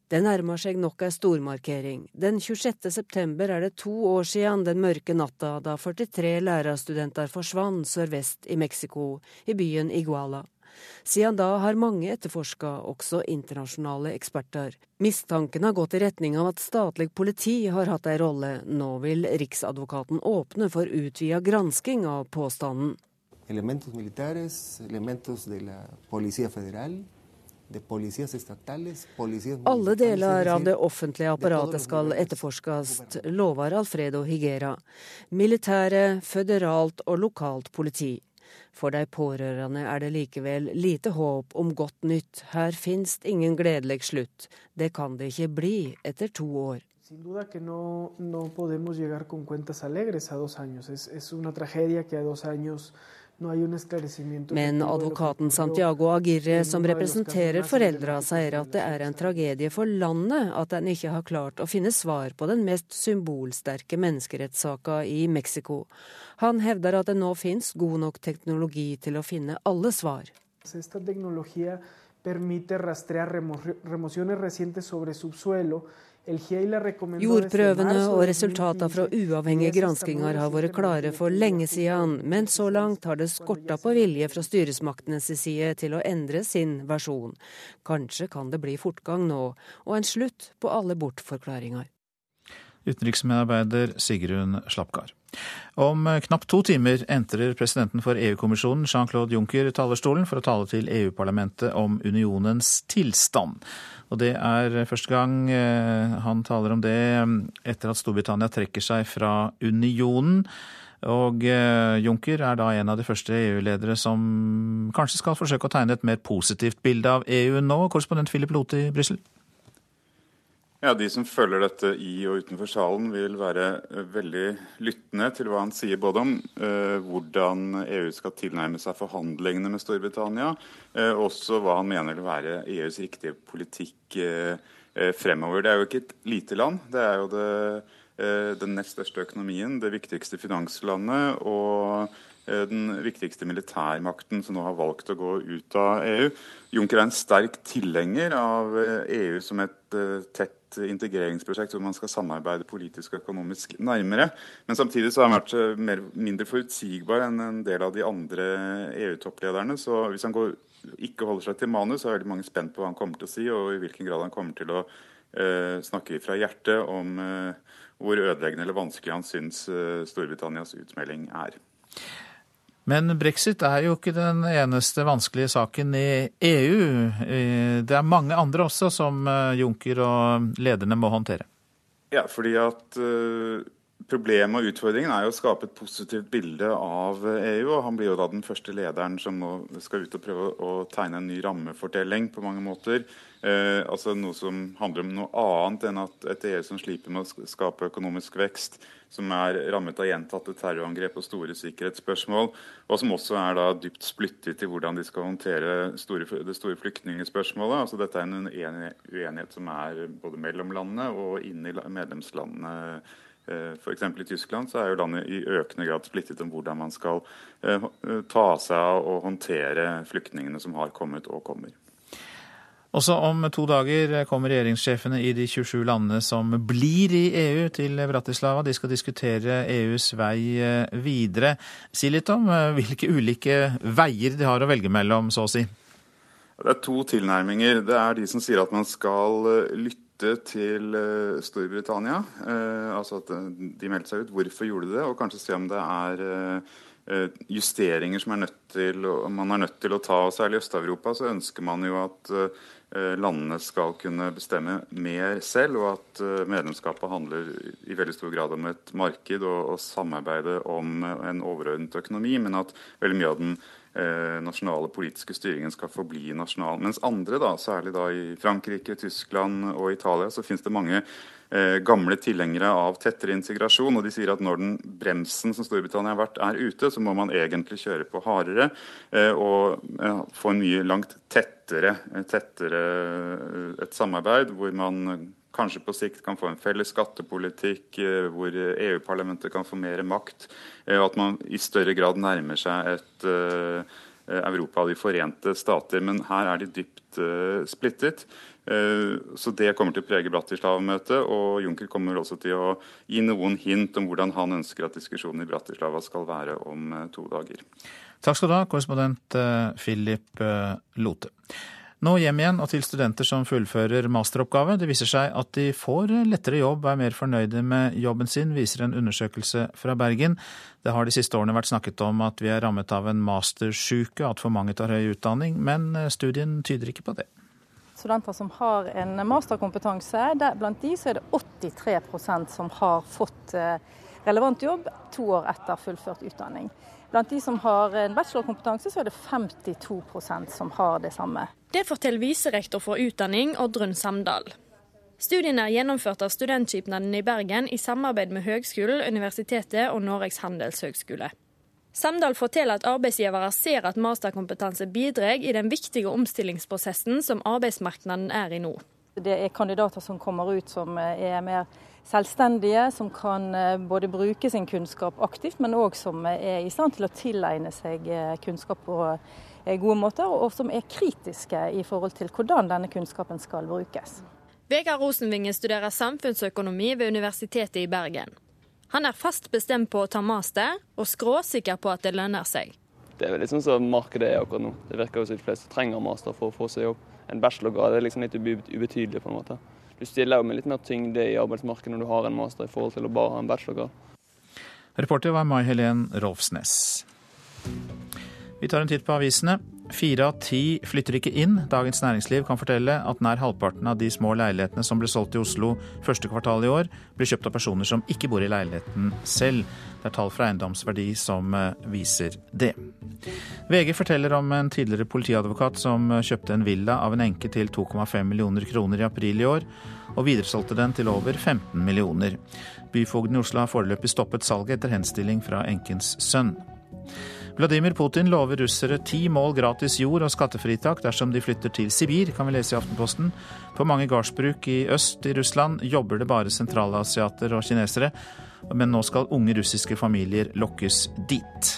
Det nærmer seg nok ei stormarkering. Den 26. september er det to år siden den mørke natta da 43 lærerstudenter forsvant sørvest i Mexico, i byen Iguala. Siden da har mange etterforska, også internasjonale eksperter. Mistanken har gått i retning av at statlig politi har hatt ei rolle. Nå vil Riksadvokaten åpne for utvida gransking av påstanden. Elementos militares, elementos de la Policía Federal, alle deler av det offentlige apparatet skal etterforskes, lover Alfredo Higuera. Militære, føderalt og lokalt politi. For de pårørende er det likevel lite håp om godt nytt. Her finnes ingen gledelig slutt. Det kan det ikke bli etter to år. No, no. Es, es men advokaten Santiago Agirre, som representerer foreldra, sier at det er en tragedie for landet at en ikke har klart å finne svar på den mest symbolsterke menneskerettssaka i Mexico. Han hevder at det nå finnes god nok teknologi til å finne alle svar. Esta permite rastrear remociones recientes sobre subsuelo Jordprøvene og resultatene fra uavhengige granskinger har vært klare for lenge siden, men så langt har det skorta på vilje fra styresmaktenes side til å endre sin versjon. Kanskje kan det bli fortgang nå, og en slutt på alle bortforklaringer. Utenriksmedarbeider Sigrun Slapgard. Om knapt to timer entrer presidenten for EU-kommisjonen, Jean-Claude Juncker, talerstolen for å tale til EU-parlamentet om unionens tilstand. Og det er første gang eh, han taler om det etter at Storbritannia trekker seg fra unionen. Og eh, Juncker er da en av de første EU-ledere som kanskje skal forsøke å tegne et mer positivt bilde av EU nå. Korrespondent Philip Lote i Brussel. Ja, De som følger dette i og utenfor salen, vil være eh, veldig lyttende til hva han sier både om eh, hvordan EU skal tilnærme seg forhandlingene med Storbritannia, eh, også hva han mener vil være EUs riktige politikk eh, eh, fremover. Det er jo ikke et lite land. Det er jo det, eh, den nest største økonomien, det viktigste finanslandet og den viktigste militærmakten som nå har valgt å gå ut av EU. Juncker er en sterk tilhenger av EU som et tett integreringsprosjekt hvor man skal samarbeide politisk og økonomisk nærmere. Men samtidig så har han vært eh, mer, mindre forutsigbar enn en del av de andre EU-topplederne. Så hvis han går, ikke holder seg til manus, så er veldig mange spent på hva han kommer til å si, og i hvilken grad han kommer til å uh, snakke fra hjertet om uh, hvor ødeleggende eller vanskelig han syns uh, Storbritannias utmelding er. Men brexit er jo ikke den eneste vanskelige saken i EU. Eh, det er mange andre også som eh, Juncker og lederne må håndtere. Ja, fordi at uh, Problemet og utfordringen er jo å skape et positivt bilde av EU. og Han blir jo da den første lederen som nå skal ut og prøve å tegne en ny rammefortelling på mange måter. Eh, altså Noe som handler om noe annet enn at et EU som sliter med å skape økonomisk vekst, som er rammet av gjentatte terrorangrep og store sikkerhetsspørsmål, og som også er da dypt splittet i hvordan de skal håndtere store, det store flyktningspørsmålet. Altså Dette er en uenighet som er både mellom landene og inni medlemslandene F.eks. i Tyskland så er jo landet i økende grad splittet om hvordan man skal eh, ta seg av og håndtere flyktningene som har kommet og kommer. Også om to dager kommer regjeringssjefene i de 27 landene som blir i EU til Bratislava. De skal diskutere EUs vei eh, videre. Si litt om hvilke ulike veier de har å velge mellom, så å si. Det er to tilnærminger. Det er de som sier at man skal lytte lytte til eh, Storbritannia. Eh, altså at eh, de meldte seg ut. Hvorfor gjorde de det? Og kanskje se om det er justeringer som er nødt til, man er nødt til å ta. og Særlig i Øst-Europa så ønsker man jo at landene skal kunne bestemme mer selv, og at medlemskapet handler i veldig stor grad om et marked og, og samarbeide om en overordnet økonomi, men at veldig mye av den nasjonale politiske styringen skal forbli nasjonal. Mens andre, da, særlig da i Frankrike, Tyskland og Italia, så finnes det mange eh, gamle tilhengere av tettere integrasjon. Og de sier at når den bremsen som Storbritannia har vært, er ute, så må man egentlig kjøre på hardere eh, og eh, få en mye langt tettere, tettere eh, et samarbeid hvor man kanskje på sikt kan få en felles skattepolitikk eh, hvor EU-parlamentet kan få mer makt, og eh, at man i større grad nærmer seg et eh, Europa av de forente stater. Men her er de dypt splittet. Så det kommer til å prege Bratislava-møtet. Og Juncker kommer også til å gi noen hint om hvordan han ønsker at diskusjonen i Bratislava skal være om to dager. Takk skal du ha, korrespondent Philip Lote. Nå hjem igjen og til studenter som fullfører masteroppgave. Det viser seg at de får lettere jobb, er mer fornøyde med jobben sin, viser en undersøkelse fra Bergen. Det har de siste årene vært snakket om at vi er rammet av en mastersjuke, at for mange tar høy utdanning, men studien tyder ikke på det. Studenter som har en masterkompetanse, blant de så er det 83% som har fått eh, relevant jobb to år etter fullført utdanning. Blant de som har en bachelorkompetanse, så er det 52% som har det samme. Det forteller viserektor for utdanning Oddrun Samdal. Studiene er gjennomført av Studentskipnaden i Bergen i samarbeid med Høgskolen, universitetet og Norges handelshøgskole. Samdal forteller at arbeidsgivere ser at masterkompetanse bidrar i den viktige omstillingsprosessen som arbeidsmarkedet er i nå. Det er kandidater som kommer ut som er mer selvstendige, som kan eh, både bruke sin kunnskap aktivt, men òg som er i stand til å tilegne seg eh, kunnskap på eh, gode måter, og som er kritiske i forhold til hvordan denne kunnskapen skal brukes. Vegard Rosenvinge studerer samfunnsøkonomi ved Universitetet i Bergen. Han er fast bestemt på å ta master, og skråsikker på at det lønner seg. Det er vel litt sånn som markedet er akkurat nå. Det virker jo som de fleste trenger master for å få seg jobb. En bachelorgrad er liksom litt ubetydelig på en måte. Du stiller jo med litt mer tyngde i arbeidsmarkedet når du har en master i forhold til å bare ha en bachelorgrad. Reporter var Mai Helen Rolfsnes. Vi tar en titt på avisene. Fire av ti flytter ikke inn. Dagens Næringsliv kan fortelle at nær halvparten av de små leilighetene som ble solgt i Oslo første kvartal i år, ble kjøpt av personer som ikke bor i leiligheten selv. Det er tall fra Eiendomsverdi som eh, viser det. VG forteller om en tidligere politiadvokat som eh, kjøpte en villa av en enke til 2,5 millioner kroner i april i år, og videresolgte den til over 15 millioner. Byfogden i Oslo har foreløpig stoppet salget etter henstilling fra enkens sønn. Vladimir Putin lover russere ti mål gratis jord og skattefritak dersom de flytter til Sibir, kan vi lese i Aftenposten. På mange gardsbruk i øst i Russland jobber det bare sentralasiater og kinesere, men nå skal unge russiske familier lokkes dit.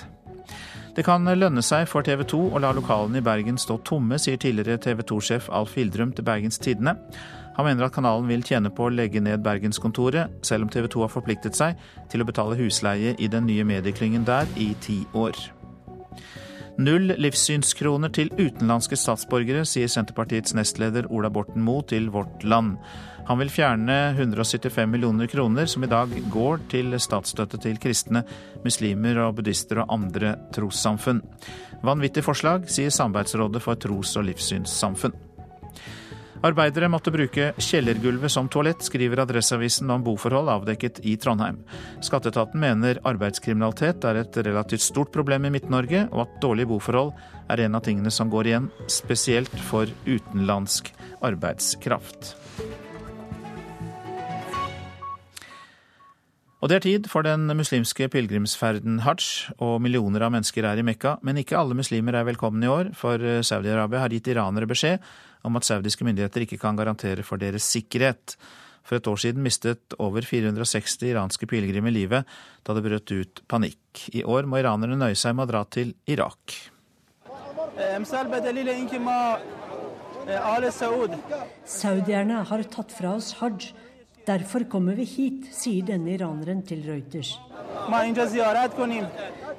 Det kan lønne seg for TV 2 å la lokalene i Bergen stå tomme, sier tidligere TV 2-sjef Alf Hildrum til Bergens Tidende. Han mener at kanalen vil tjene på å legge ned Bergenskontoret, selv om TV 2 har forpliktet seg til å betale husleie i den nye medieklyngen der i ti år. Null livssynskroner til utenlandske statsborgere, sier Senterpartiets nestleder Ola Borten Moe til Vårt Land. Han vil fjerne 175 millioner kroner som i dag går til statsstøtte til kristne, muslimer og buddhister og andre trossamfunn. Vanvittig forslag, sier Samarbeidsrådet for tros- og livssynssamfunn. Arbeidere måtte bruke kjellergulvet som toalett, skriver Adresseavisen om boforhold avdekket i Trondheim. Skatteetaten mener arbeidskriminalitet er et relativt stort problem i Midt-Norge, og at dårlige boforhold er en av tingene som går igjen, spesielt for utenlandsk arbeidskraft. Og det er tid for den muslimske pilegrimsferden hajj, og millioner av mennesker er i Mekka. Men ikke alle muslimer er velkomne i år, for Saudi-Arabia har gitt iranere beskjed om at saudiske myndigheter ikke kan garantere for deres sikkerhet. For et år siden mistet over 460 iranske pilegrimer livet da det brøt ut panikk. I år må iranerne nøye seg med å dra til Irak. Saudierne har tatt fra oss hajj. Derfor kommer vi hit, sier denne iraneren til Reuters.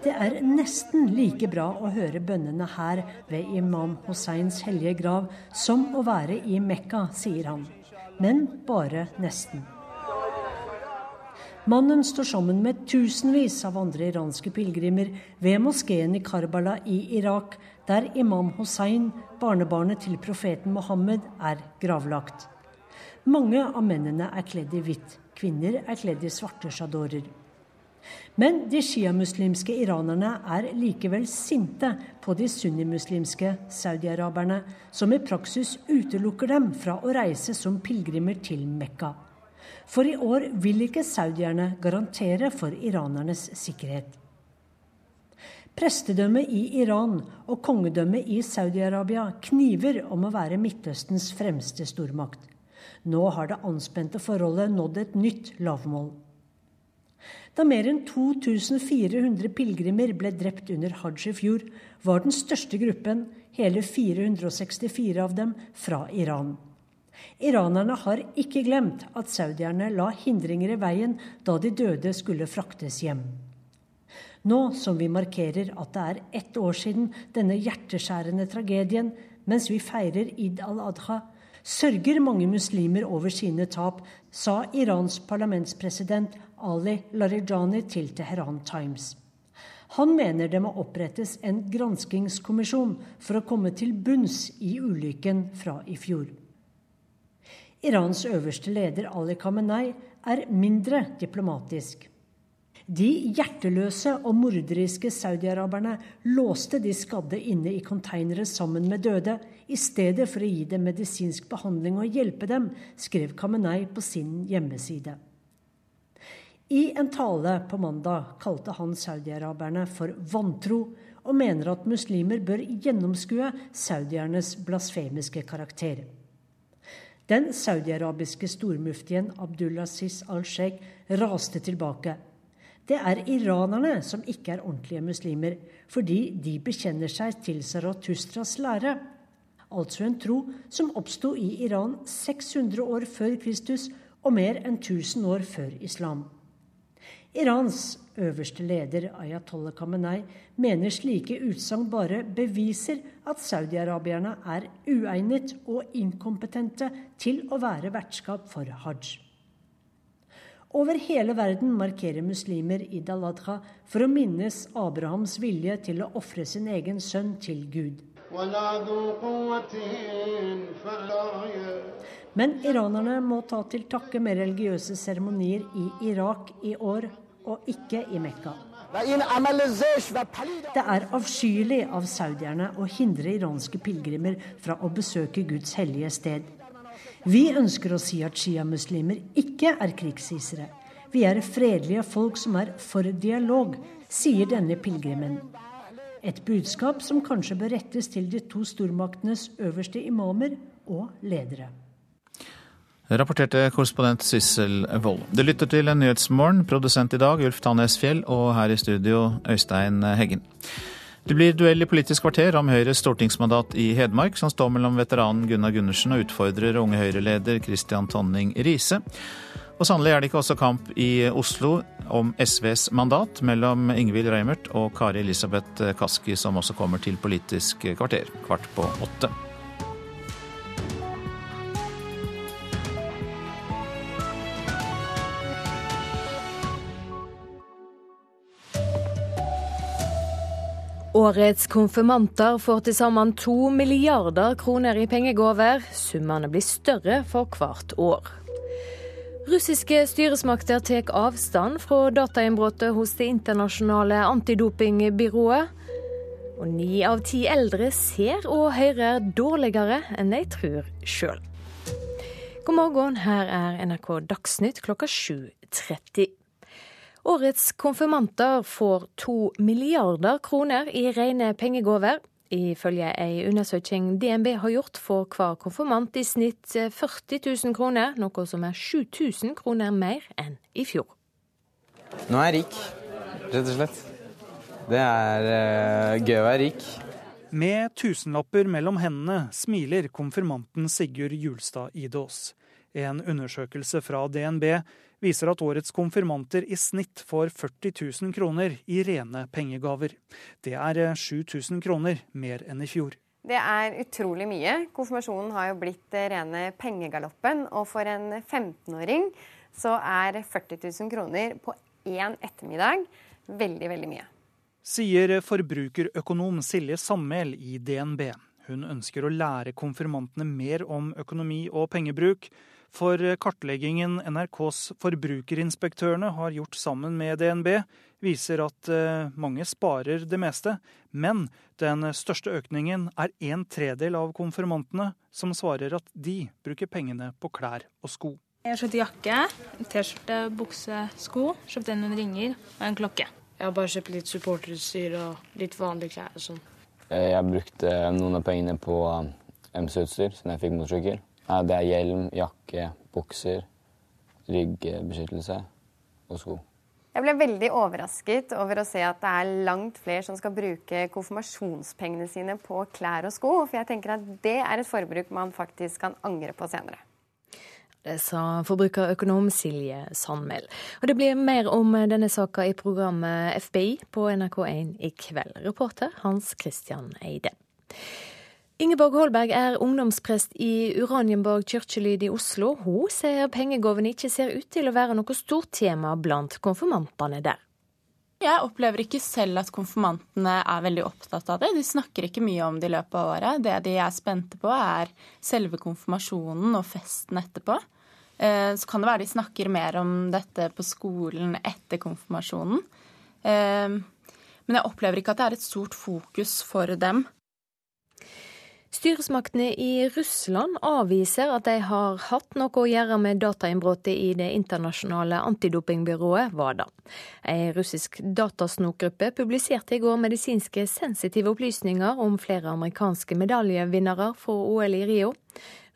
Det er nesten like bra å høre bønnene her ved imam Husseins hellige grav som å være i Mekka, sier han. Men bare nesten. Mannen står sammen med tusenvis av andre iranske pilegrimer ved moskeen i Karbala i Irak, der imam Hussein, barnebarnet til profeten Mohammed, er gravlagt. Mange av mennene er kledd i hvitt, kvinner er kledd i svarte sjadorer. Men de sjiamuslimske iranerne er likevel sinte på de sunnimuslimske saudiaraberne, som i praksis utelukker dem fra å reise som pilegrimer til Mekka. For i år vil ikke saudierne garantere for iranernes sikkerhet. Prestedømmet i Iran og kongedømmet i Saudi-Arabia kniver om å være Midtøstens fremste stormakt. Nå har det anspente forholdet nådd et nytt lavmål. Da mer enn 2400 pilegrimer ble drept under hajj i fjor, var den største gruppen, hele 464 av dem, fra Iran. Iranerne har ikke glemt at saudierne la hindringer i veien da de døde skulle fraktes hjem. Nå som vi markerer at det er ett år siden denne hjerteskjærende tragedien, mens vi feirer Id al-Adha, sørger mange muslimer over sine tap, sa Irans parlamentspresident Ali Larijani til Teheran Times. Han mener det må opprettes en granskingskommisjon for å komme til bunns i ulykken fra i fjor. Irans øverste leder Ali Khamenei er mindre diplomatisk. De hjerteløse og morderiske saudiaraberne låste de skadde inne i konteinere sammen med døde, i stedet for å gi dem medisinsk behandling og hjelpe dem, skrev Kamenei på sin hjemmeside. I en tale på mandag kalte han saudiaraberne for vantro, og mener at muslimer bør gjennomskue saudiernes blasfemiske karakter. Den saudiarabiske stormuftien Abdulaziz al-Sheikh raste tilbake. Det er iranerne som ikke er ordentlige muslimer, fordi de bekjenner seg til Zarathustras lære, altså en tro som oppsto i Iran 600 år før Kristus og mer enn 1000 år før islam. Irans øverste leder Ayatollah Khamenei mener slike utsagn bare beviser at saudiarabierne er uegnet og inkompetente til å være vertskap for hajj. Over hele verden markerer muslimer Id al-Adha for å minnes Abrahams vilje til å ofre sin egen sønn til Gud. Men iranerne må ta til takke med religiøse seremonier i Irak i år og ikke i Mekka. Det er avskyelig av saudierne å hindre iranske pilegrimer fra å besøke Guds hellige sted. Vi ønsker å si at sjiamuslimer ikke er krigsisere. Vi er fredelige folk som er for dialog, sier denne pilegrimen. Et budskap som kanskje bør rettes til de to stormaktenes øverste imamer og ledere. Rapporterte korrespondent Sissel Wold. Du lytter til en Nyhetsmorgen. Produsent i dag Ulf Tannes Fjell, og her i studio Øystein Heggen. Det blir duell i Politisk kvarter om Høyres stortingsmandat i Hedmark, som står mellom veteranen Gunnar Gundersen og utfordrer unge Høyre-leder Christian Tonning Riise. Og sannelig er det ikke også kamp i Oslo om SVs mandat mellom Ingvild Reimert og Kari Elisabeth Kaski, som også kommer til Politisk kvarter kvart på åtte. Årets konfirmanter får til sammen to milliarder kroner i pengegaver. Summene blir større for hvert år. Russiske styresmakter tar avstand fra datainnbruddet hos det internasjonale antidopingbyrået. Og ni av ti eldre ser og hører dårligere enn de tror sjøl. God morgen, her er NRK Dagsnytt klokka 7.30. Årets konfirmanter får to milliarder kroner i rene pengegaver. Ifølge ei undersøking DNB har gjort, får hver konfirmant i snitt 40 000 kroner, noe som er 7000 kroner mer enn i fjor. Nå er jeg rik, rett og slett. Det er uh, gøy å være rik. Med tusenlapper mellom hendene smiler konfirmanten Sigurd Julstad Idås. En undersøkelse fra DNB viser at årets konfirmanter i snitt får 40 000 kroner i rene pengegaver. Det er 7000 kroner mer enn i fjor. Det er utrolig mye. Konfirmasjonen har jo blitt rene pengegaloppen. Og for en 15-åring så er 40 000 kroner på én ettermiddag veldig, veldig mye. Sier forbrukerøkonom Silje Sammel i DNB. Hun ønsker å lære konfirmantene mer om økonomi og pengebruk. For kartleggingen NRKs forbrukerinspektørene har gjort sammen med DNB, viser at eh, mange sparer det meste. Men den største økningen er en tredel av konfirmantene som svarer at de bruker pengene på klær og sko. Jeg har kjøpt jakke, T-skjorte, bukse, sko. Kjøpte noen ringer og en klokke. Jeg har bare kjøpt litt supporterutstyr og litt vanlige klær og sånn. Jeg brukte noen av pengene på MC-utstyr siden jeg fikk motorsykkel. Det er hjelm, jakke, bukser, ryggbeskyttelse og sko. Jeg ble veldig overrasket over å se at det er langt flere som skal bruke konfirmasjonspengene sine på klær og sko, for jeg tenker at det er et forbruk man faktisk kan angre på senere. Det sa forbrukerøkonom Silje Sandmæl. Og det blir mer om denne saka i programmet FBI på NRK1 i kveld. Reporter Hans Christian Eide. Ingeborg Holberg er ungdomsprest i Uranienborg kirkelyd i Oslo. Hun sier pengegavene ikke ser ut til å være noe stort tema blant konfirmantene der. Jeg opplever ikke selv at konfirmantene er veldig opptatt av det. De snakker ikke mye om det i løpet av året. Det de er spente på, er selve konfirmasjonen og festen etterpå. Eh, så kan det være de snakker mer om dette på skolen etter konfirmasjonen. Eh, men jeg opplever ikke at det er et stort fokus for dem. Styresmaktene i Russland avviser at de har hatt noe å gjøre med datainnbruddet i det internasjonale antidopingbyrået WADA. En russisk datasnokgruppe publiserte i går medisinske sensitive opplysninger om flere amerikanske medaljevinnere fra OL i Rio.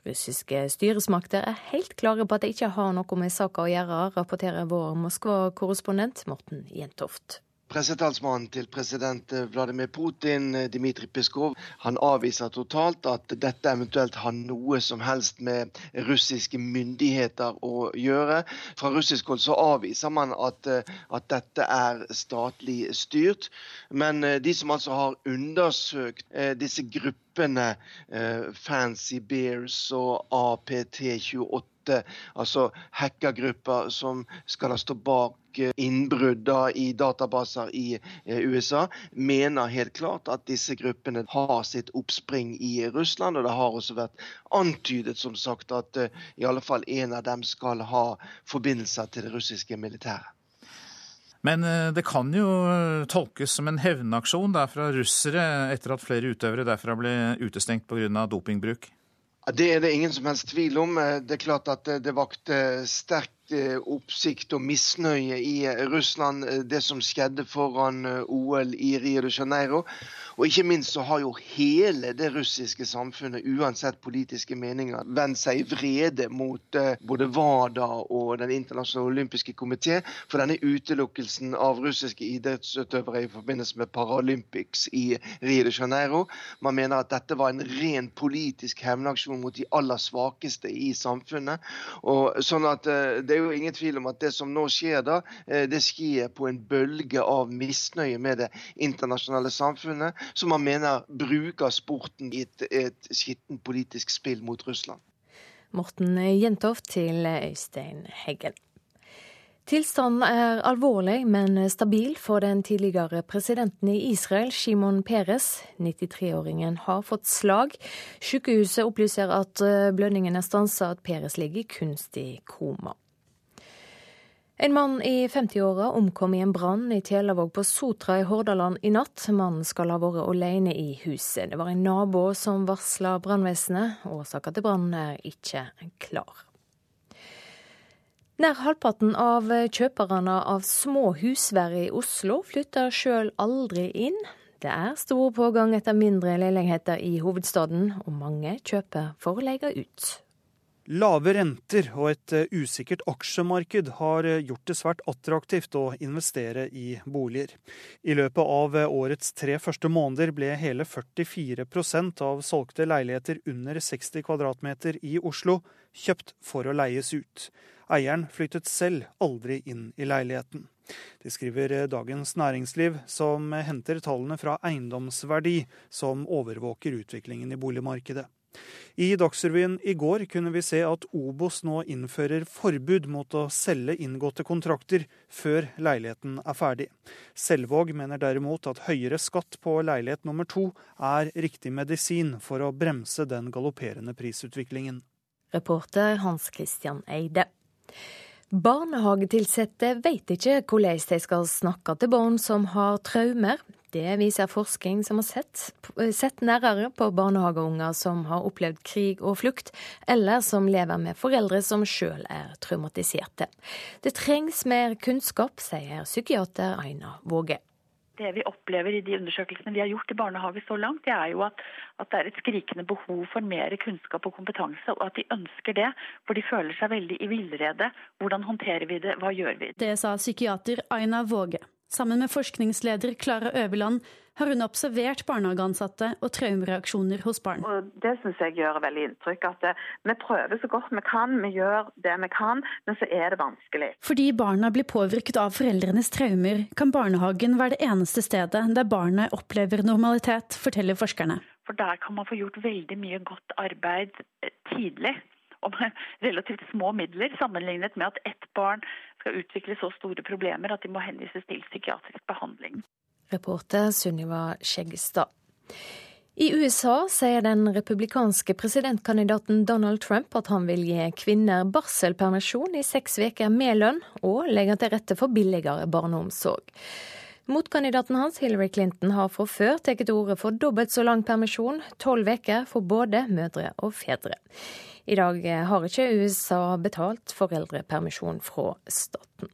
Russiske styresmakter er helt klare på at de ikke har noe med saka å gjøre, rapporterer vår Moskva-korrespondent Morten Jentoft. Pressetalsmannen til president Vladimir Putin, Dmitrij Peskov, han avviser totalt at dette eventuelt har noe som helst med russiske myndigheter å gjøre. Fra russisk hold så avviser man at, at dette er statlig styrt. Men de som altså har undersøkt eh, disse gruppene, eh, Fancy Bears og APT28, altså hackergrupper som skal stå bak innbrudd i databaser i eh, USA, mener helt klart at disse gruppene har sitt oppspring i Russland. Og det har også vært antydet som sagt at eh, i alle fall en av dem skal ha forbindelser til det russiske militæret. Men eh, det kan jo tolkes som en hevnaksjon fra russere etter at flere utøvere derfra ble utestengt pga. dopingbruk? Det er det ingen som helst tvil om. Det er klart at det vakte sterk oppsikt og misnøye i Russland, det som skjedde foran OL i Rio de Janeiro. Og ikke minst så har jo hele det russiske samfunnet, uansett politiske meninger, vendt seg i vrede mot både WADA og Den internasjonale olympiske komité for denne utelukkelsen av russiske idrettsutøvere i forbindelse med Paralympics i Rio de Janeiro. Man mener at dette var en ren politisk hevnaksjon mot de aller svakeste i samfunnet. Og sånn at det er jo ingen tvil om at det som nå skjer da, det skjer på en bølge av misnøye med det internasjonale samfunnet, som man mener bruker sporten i et, et skittent politisk spill mot Russland. Morten Jentoft til Øystein Heggel. Tilstanden er alvorlig, men stabil for den tidligere presidenten i Israel, Shimon Peres. 93-åringen har fått slag. Sykehuset opplyser at blødningen er stansa, at Peres ligger i kunstig koma. En mann i 50-åra omkom i en brann i Tjelavåg på Sotra i Hordaland i natt. Mannen skal ha vært alene i huset. Det var en nabo som varsla brannvesenet. Årsaken til brannen er ikke klar. Nær halvparten av kjøperne av små husvær i Oslo flytter sjøl aldri inn. Det er stor pågang etter mindre leiligheter i hovedstaden, og mange kjøper for å leie ut. Lave renter og et usikkert aksjemarked har gjort det svært attraktivt å investere i boliger. I løpet av årets tre første måneder ble hele 44% av solgte leiligheter under 60 kvm i Oslo kjøpt for å leies ut. Eieren flyttet selv aldri inn i leiligheten. Det skriver Dagens Næringsliv, som henter tallene fra Eiendomsverdi, som overvåker utviklingen i boligmarkedet. I Dagsrevyen i går kunne vi se at Obos nå innfører forbud mot å selge inngåtte kontrakter før leiligheten er ferdig. Selvåg mener derimot at høyere skatt på leilighet nummer to er riktig medisin for å bremse den galopperende prisutviklingen. Reporter Hans Christian Eide. Barnehagetilsatte vet ikke hvordan de skal snakke til barn som har traumer. Det viser forskning som har sett, sett nærmere på barnehageunger som har opplevd krig og flukt, eller som lever med foreldre som sjøl er traumatiserte. Det trengs mer kunnskap, sier psykiater Aina Våge det vi opplever i de undersøkelsene vi har gjort i barnehage så langt, det er jo at, at, det er et skrikende behov for mer kunnskap og kompetanse, og at de ønsker det. For de føler seg veldig i villrede. Hvordan håndterer vi det, hva gjør vi? Det sa psykiater Aina Våge. Sammen med forskningsleder Klara Øverland har hun observert barnehageansatte og traumereaksjoner hos barn. Og det syns jeg gjør veldig inntrykk. At eh, vi prøver så godt vi kan, vi gjør det vi kan, men så er det vanskelig. Fordi barna blir påvirket av foreldrenes traumer, kan barnehagen være det eneste stedet der barnet opplever normalitet, forteller forskerne. For der kan man få gjort veldig mye godt arbeid eh, tidlig og med relativt små midler, sammenlignet med at ett barn skal utvikle så store problemer at de må henvises til psykiatrisk behandling. Reporter Sunniva Skjeggestad. I USA sier den republikanske presidentkandidaten Donald Trump at han vil gi kvinner barselpermisjon i seks uker med lønn, og legge til rette for billigere barneomsorg. Motkandidaten hans, Hillary Clinton, har fra før tatt til orde for dobbelt så lang permisjon, tolv uker for både mødre og fedre. I dag har ikke USA betalt foreldrepermisjon fra staten.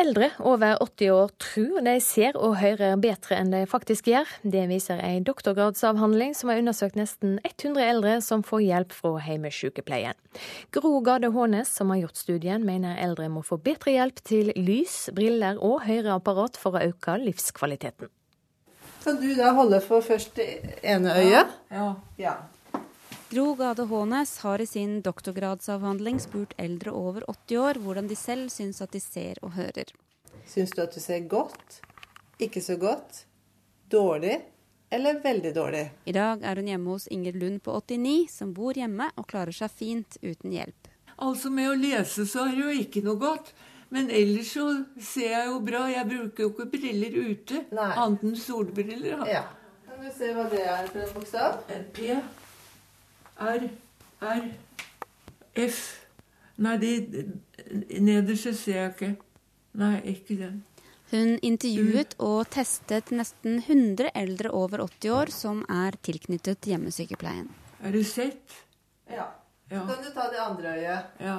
Eldre over 80 år tror de ser og hører bedre enn de faktisk gjør. Det viser en doktorgradsavhandling som har undersøkt nesten 100 eldre som får hjelp fra hjemmesykepleien. Gro Gade Hånes, som har gjort studien, mener eldre må få bedre hjelp til lys, briller og høreapparat for å øke livskvaliteten. Kan du da holde for først det ene øyet? Ja. ja. Gro Gade Hånes har i sin doktorgradsavhandling spurt eldre over 80 år hvordan de selv syns at de ser og hører. Syns du at du ser godt? Ikke så godt? Dårlig? Eller veldig dårlig? I dag er hun hjemme hos Inger Lund på 89, som bor hjemme og klarer seg fint uten hjelp. Altså Med å lese så er det jo ikke noe godt. Men ellers så ser jeg jo bra. Jeg bruker jo ikke briller ute. Annet enn solbriller. Ja. Kan du se hva det er for en bokstav? En P. R, R, F Nei, de nederste ser jeg ikke. Nei, ikke den. Hun intervjuet og testet nesten 100 eldre over 80 år som er tilknyttet hjemmesykepleien. Er du sett? Ja. Så kan du ta det andre øyet. Ja.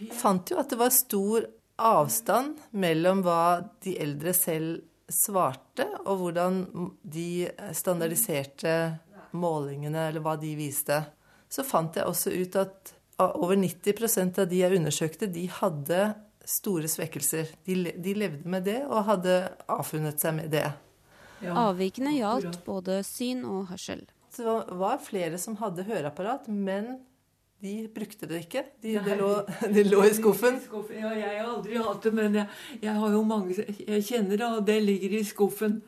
Jeg Fant jo at det var stor avstand mellom hva de eldre selv svarte, og hvordan de standardiserte målingene, eller hva de viste, så fant jeg også ut at over 90% av de jeg undersøkte, de hadde store svekkelser. De, de, levde med det og hadde avfunnet seg med det. Ja. Avvikene gjaldt både syn og hørsel. Det var flere som hadde høreapparat, men de brukte det ikke. De, det, lå, *laughs* de lå, i skuffen. Ja, jeg har aldri hatt det, men jeg, jeg har jo mange Jeg kjenner det, og det ligger i skuffen.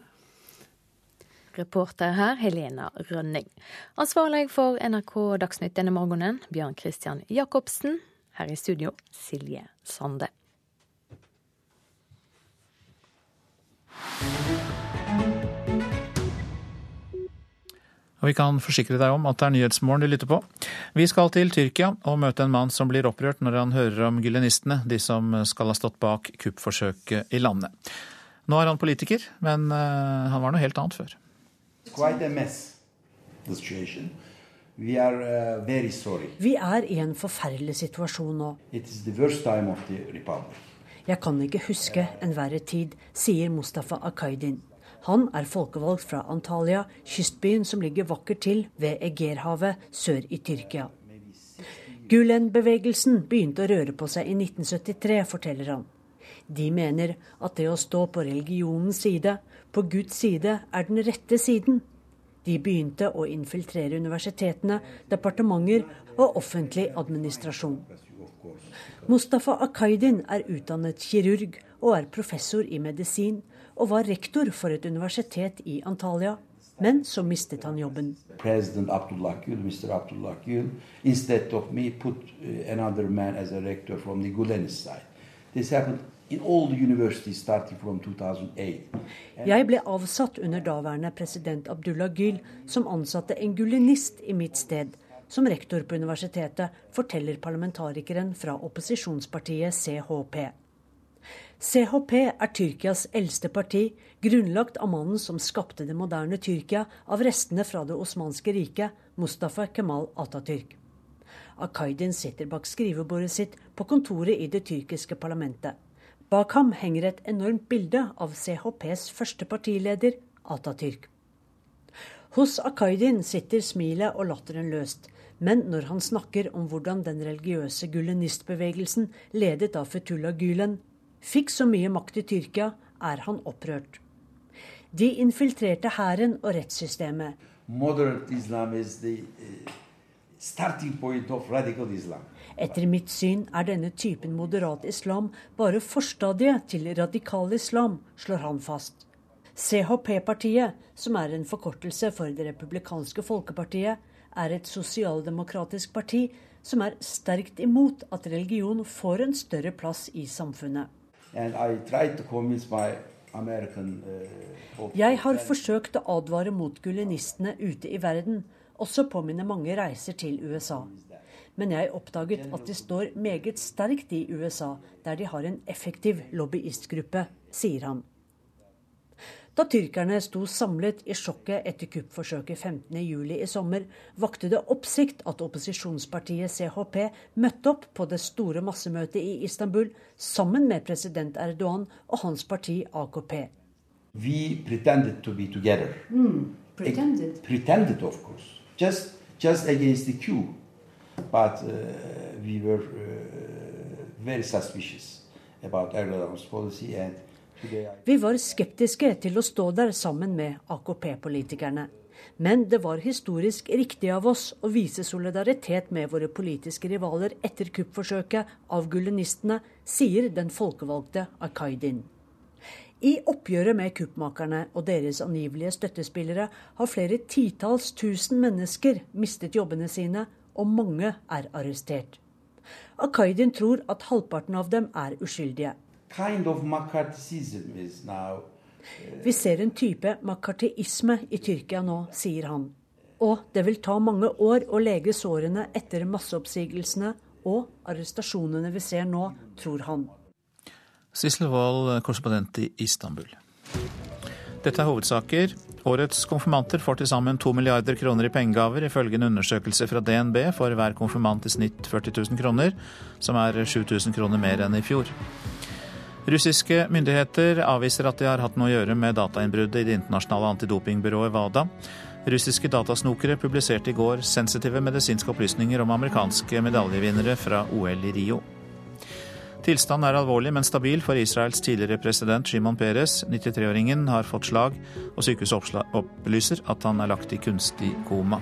Reporter her Helena Rønning. Ansvarlig for NRK Dagsnytt denne morgenen, Bjørn Christian Jacobsen. Her i studio, Silje Sande. Og vi kan forsikre deg om at det er Nyhetsmorgen du lytter på. Vi skal til Tyrkia og møte en mann som blir opprørt når han hører om gyllenistene, de som skal ha stått bak kuppforsøket i landet. Nå er han politiker, men eh, han var noe helt annet før. Vi er i en forferdelig situasjon nå. Jeg kan ikke huske en verre tid, sier Mustafa Akaidin. Han er folkevalgt fra Antalya, kystbyen som ligger vakkert til ved Egerhavet sør i Tyrkia. Gulen-bevegelsen begynte å røre på seg i 1973, forteller han. De mener at det å stå på religionens side, på Guds side, er den rette siden. De begynte å infiltrere universitetene, departementer og offentlig administrasjon. Mustafa Akaidin er utdannet kirurg og er professor i medisin, og var rektor for et universitet i Antalya. Men så mistet han jobben. President Abdullah Gül, Mr. Abdullah Gül, instead of me, put uh, another man as a rector from the Gulen side. This happened jeg ble avsatt under daværende president Abdullah Gül, som ansatte en gulinist i mitt sted, som rektor på universitetet, forteller parlamentarikeren fra opposisjonspartiet CHP. CHP er Tyrkias eldste parti, grunnlagt av mannen som skapte det moderne Tyrkia av restene fra det osmanske riket, Mustafa Kemal Atatürk. Akaidin sitter bak skrivebordet sitt på kontoret i det tyrkiske parlamentet. Bak ham henger et enormt bilde av CHPs første partileder, Atatürk. Hos Akaidin sitter smilet og latteren løst, men når han snakker om hvordan den religiøse gulenistbevegelsen, ledet av Fetullah Gülen, fikk så mye makt i Tyrkia, er han opprørt. De infiltrerte hæren og rettssystemet. Moderate Islam is the uh, starting point of Islam. Etter mitt syn er denne typen moderat islam bare forstadiet til radikal islam, slår han fast. CHP-partiet, som er en forkortelse for Det republikanske folkepartiet, er et sosialdemokratisk parti som er sterkt imot at religion får en større plass i samfunnet. My Jeg har forsøkt å advare mot gulenistene ute i verden, også på mine mange reiser til USA. Men jeg oppdaget at de står meget sterkt i USA, der de har en effektiv lobbyistgruppe, sier han. Da tyrkerne sto samlet i sjokket etter kuppforsøket 15.07 i sommer, vakte det oppsikt at opposisjonspartiet CHP møtte opp på det store massemøtet i Istanbul sammen med president Erdogan og hans parti AKP. We pretended to be together. Mm, pretended. Pretended, of course. Just, just against the coup. But uh, we were uh, very suspicious about Erdogan's policy and vi var skeptiske til å stå der sammen med AKP-politikerne. Men det var historisk riktig av oss å vise solidaritet med våre politiske rivaler etter kuppforsøket av gulenistene, sier den folkevalgte Akaidin. I oppgjøret med kuppmakerne og deres angivelige støttespillere har flere titalls tusen mennesker mistet jobbene sine, og mange er arrestert. Akaidin tror at halvparten av dem er uskyldige kind of now, uh... Vi ser en type makarteisme i Tyrkia nå, sier han. Og det vil ta mange år å lege sårene etter masseoppsigelsene og arrestasjonene vi ser nå, tror han. Sissel Wold, korrespondent i Istanbul. Dette er hovedsaker. Årets konfirmanter får til sammen to milliarder kroner i pengegaver, ifølge en undersøkelse fra DNB får hver konfirmant i snitt 40 000 kroner, som er 7000 kroner mer enn i fjor. Russiske myndigheter avviser at de har hatt noe å gjøre med datainnbruddet i det internasjonale antidopingbyrået WADA. Russiske datasnokere publiserte i går sensitive medisinske opplysninger om amerikanske medaljevinnere fra OL i Rio. Tilstanden er alvorlig, men stabil for Israels tidligere president Shimon Peres. 93-åringen har fått slag, og sykehuset opplyser at han er lagt i kunstig koma.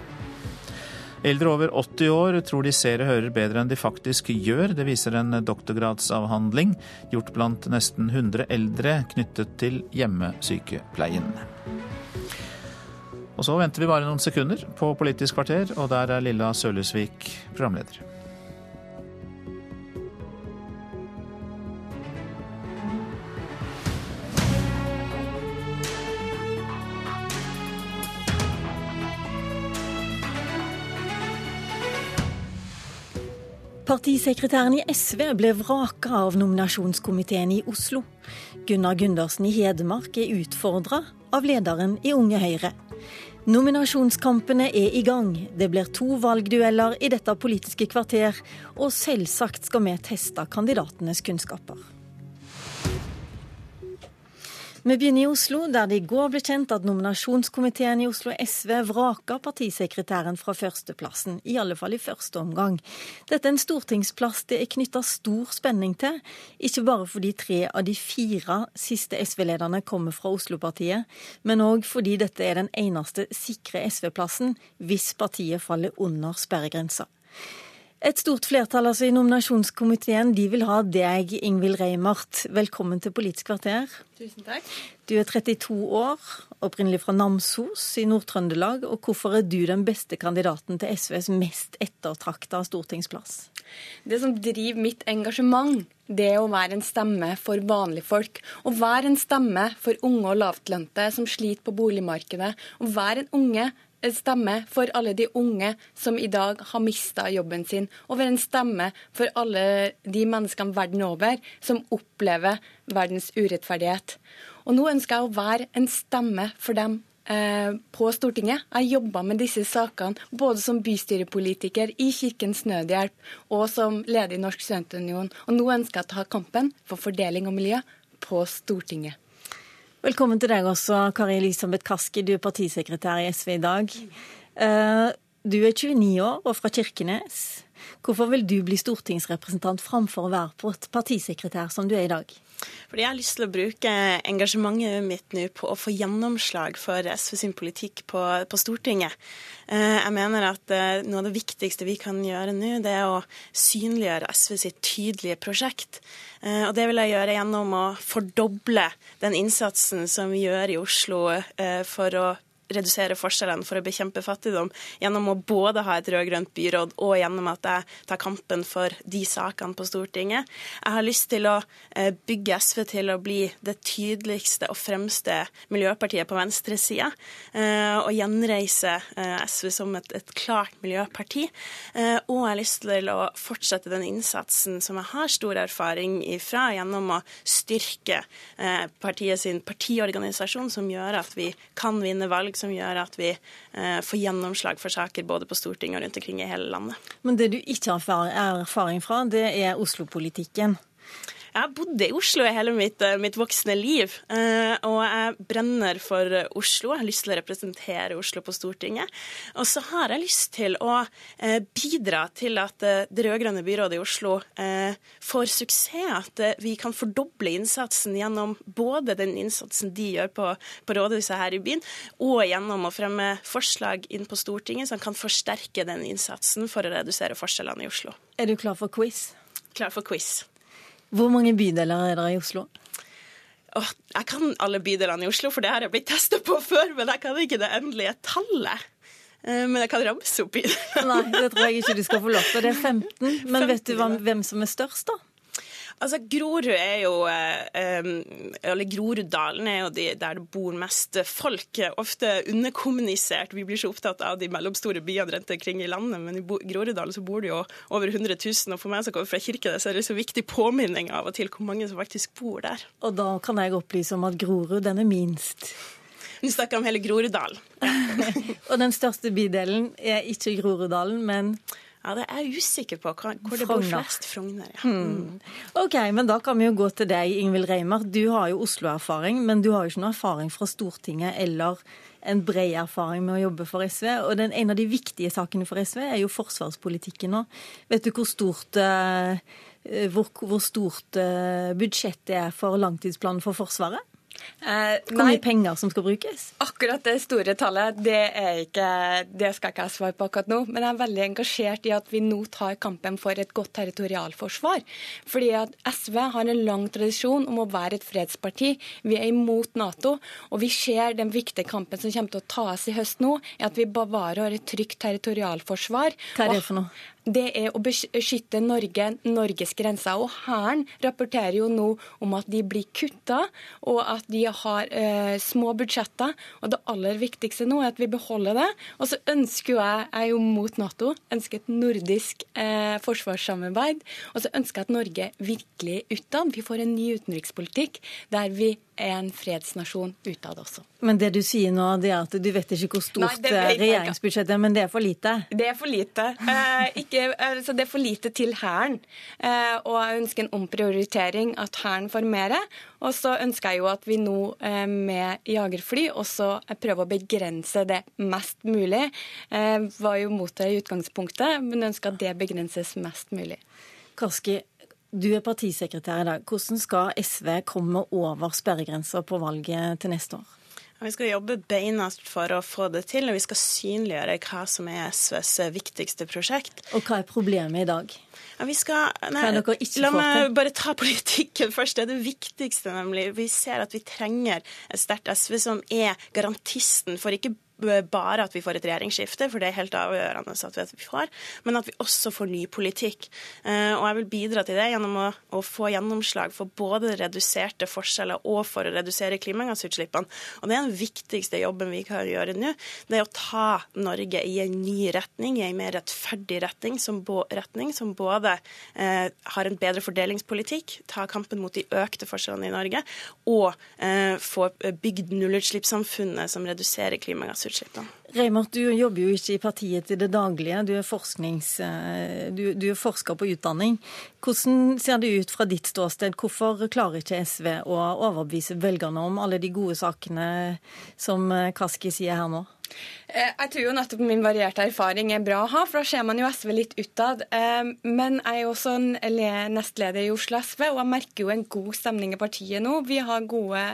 Eldre over 80 år tror de ser og hører bedre enn de faktisk gjør. Det viser en doktorgradsavhandling gjort blant nesten 100 eldre knyttet til hjemmesykepleien. Og så venter vi bare noen sekunder på Politisk kvarter, og der er Lilla Sølhusvik programleder. Partisekretæren i SV ble vraka av nominasjonskomiteen i Oslo. Gunnar Gundersen i Hedmark er utfordra av lederen i Unge Høyre. Nominasjonskampene er i gang. Det blir to valgdueller i dette politiske kvarter, og selvsagt skal vi teste kandidatenes kunnskaper. Vi begynner i Oslo, der det i går ble kjent at nominasjonskomiteen i Oslo SV vraka partisekretæren fra førsteplassen, i alle fall i første omgang. Dette er en stortingsplass det er knytta stor spenning til, ikke bare fordi tre av de fire siste SV-lederne kommer fra Oslo-partiet, men òg fordi dette er den eneste sikre SV-plassen hvis partiet faller under sperregrensa. Et stort flertall altså i nominasjonskomiteen de vil ha deg, Ingvild Reimart. Velkommen til Politisk kvarter. Tusen takk. Du er 32 år, opprinnelig fra Namsos i Nord-Trøndelag. Og hvorfor er du den beste kandidaten til SVs mest ettertrakta stortingsplass? Det som driver mitt engasjement, det er å være en stemme for vanlige folk. Å være en stemme for unge og lavtlønte som sliter på boligmarkedet. Å være en unge stemme for alle de unge som i dag har mista jobben sin, og være en stemme for alle de menneskene verden over som opplever verdens urettferdighet. Og nå ønsker jeg å være en stemme for dem eh, på Stortinget. Jeg jobba med disse sakene både som bystyrepolitiker i Kirkens Nødhjelp og som leder i Norsk studentunion. Og nå ønsker jeg å ta kampen for fordeling og miljø på Stortinget. Velkommen til deg også, Kari Elisabeth Kaski. Du er partisekretær i SV i dag. Eh, du er 29 år og fra Kirkenes. Hvorfor vil du bli stortingsrepresentant framfor å være partisekretær som du er i dag? Fordi Jeg har lyst til å bruke engasjementet mitt nå på å få gjennomslag for SV sin politikk på, på Stortinget. Eh, jeg mener at eh, noe av det viktigste vi kan gjøre nå, det er å synliggjøre SV sitt tydelige prosjekt. Eh, og det vil jeg gjøre gjennom å fordoble den innsatsen som vi gjør i Oslo for å redusere forskjellene, for å bekjempe fattigdom, gjennom å både ha et rød-grønt byråd og gjennom at jeg tar kampen for de sakene på Stortinget. Jeg har lyst til å eh, bygge SV til å bli det tydeligste og fremste miljøpartiet på venstresida, eh, og gjenreise eh, SV som et, et klart miljøparti. Og jeg har lyst til å fortsette den innsatsen som jeg har stor erfaring ifra, gjennom å styrke partiet sin partiorganisasjon, som gjør at vi kan vinne valg som gjør at vi eh, får gjennomslag for saker både på Stortinget og rundt omkring i hele landet. Men det du ikke har erfaring fra, det er Oslo-politikken? Jeg bodde i Oslo i hele mitt, eh, mitt, voksne liv, eh, og jeg brenner for Oslo. Jeg har lyst til å representere Oslo på Stortinget. Og så har jeg lyst til å eh, bidra til at det rød-grønne byrådet i Oslo får suksess. At vi kan fordoble innsatsen gjennom både den innsatsen de gjør på, på rådhuset her i byen, og gjennom å fremme forslag inn på Stortinget som kan forsterke den innsatsen for å redusere forskjellene i Oslo. Er du klar for quiz? Klar for quiz. Hvor mange bydeler er det i Oslo? Åh, jeg kan alle bydelene i Oslo, for det har jeg blitt testa på før. Men jeg kan ikke det endelige tallet. Eh, men jeg kan ramse opp i det. Nei, det tror jeg ikke du skal få lov til. Det er 15. Men *laughs* 15, vet du hvem som er størst, da? Altså, Grorud er jo eh, Eller Groruddalen er jo de, der det bor mest folk. Ofte underkommunisert. Vi blir så opptatt av de mellomstore byene rundt omkring i landet, men i Groruddalen så bor det jo over 100 000. Og for meg som kommer fra Kirkenes, er det så viktig påminning av og til hvor mange som faktisk bor der. Og da kan jeg opplyse om at Grorud, den er minst. Nå snakker om hele Groruddalen. *laughs* og den største bydelen er ikke Groruddalen, men ja, det er jeg usikker på hvor det bor flest. Frogner. Ja. Mm. OK, men da kan vi jo gå til deg, Ingvild Reimer. Du har jo Oslo-erfaring, men du har jo ikke noe erfaring fra Stortinget eller en bred erfaring med å jobbe for SV. Og den, en av de viktige sakene for SV er jo forsvarspolitikken nå. Vet du hvor stort, uh, hvor, hvor stort budsjettet er for langtidsplanen for Forsvaret? Eh, Hvor mye penger som skal brukes? Akkurat det store tallet det, ikke, det skal ikke jeg svare på akkurat nå. Men jeg er veldig engasjert i at vi nå tar kampen for et godt territorialforsvar. Fordi at SV har en lang tradisjon om å være et fredsparti. Vi er imot Nato. Og vi ser den viktige kampen som kommer til å tas i høst nå, er at vi bevarer et trygt territorialforsvar. Hva er det for noe? Det er å beskytte Norge, Norges grenser. Og Hæren rapporterer jo nå om at de blir kutta, og at de har eh, små budsjetter. Og det aller viktigste nå er at vi beholder det. Og så ønsker jo jeg, jeg er jo mot Nato, ønsker et nordisk eh, forsvarssamarbeid. Og så ønsker jeg at Norge virkelig utad. Vi får en ny utenrikspolitikk der vi en fredsnasjon utad også. Men det du sier nå, det er at du vet ikke hvor stort regjeringsbudsjettet er, men det er for lite? Det er for lite. Eh, ikke, altså det er for lite til Hæren. Eh, og jeg ønsker en omprioritering, at Hæren får mer. Og så ønsker jeg jo at vi nå eh, med jagerfly også prøver å begrense det mest mulig. Eh, var jo mot det i utgangspunktet, men ønsker at det begrenses mest mulig. Kaski, du er partisekretær i dag. Hvordan skal SV komme over sperregrensa på valget til neste år? Vi skal jobbe beinast for å få det til, og vi skal synliggjøre hva som er SVs viktigste prosjekt. Og hva er problemet i dag? Ja, vi skal, nei, la meg bare ta politikken først. Det er det viktigste, nemlig. Vi ser at vi trenger et sterkt SV som er garantisten for ikke bare at vi får et regjeringsskifte, for det er helt avgjørende at vi får, men at vi også får ny politikk. Eh, og jeg vil bidra til det gjennom å, å få gjennomslag for både reduserte forskjeller og for å redusere klimagassutslippene. Og det er den viktigste jobben vi kan gjøre nå. Det er å ta Norge i en ny retning, i en mer rettferdig retning, som, retning, som både eh, har en bedre fordelingspolitikk, ta kampen mot de økte forskjellene i Norge, og eh, få bygd nullutslippssamfunnet som reduserer klimagassutslipp klimagassutslippene. Reimert, du jobber jo ikke i partiet til det daglige. Du er, eh, du, du er, forsker på utdanning. Hvordan ser det ut fra ditt ståsted? Hvorfor klarer ikke SV å overbevise velgerne om alle de gode sakene som eh, Kaski sier her nå? Eh, jeg tror jo nettopp min varierte erfaring er bra å ha, for da ser man jo SV litt utad. Men jeg er jo også nestleder i Oslo SV, og jeg merker jo en god stemning i partiet nå. Vi har gode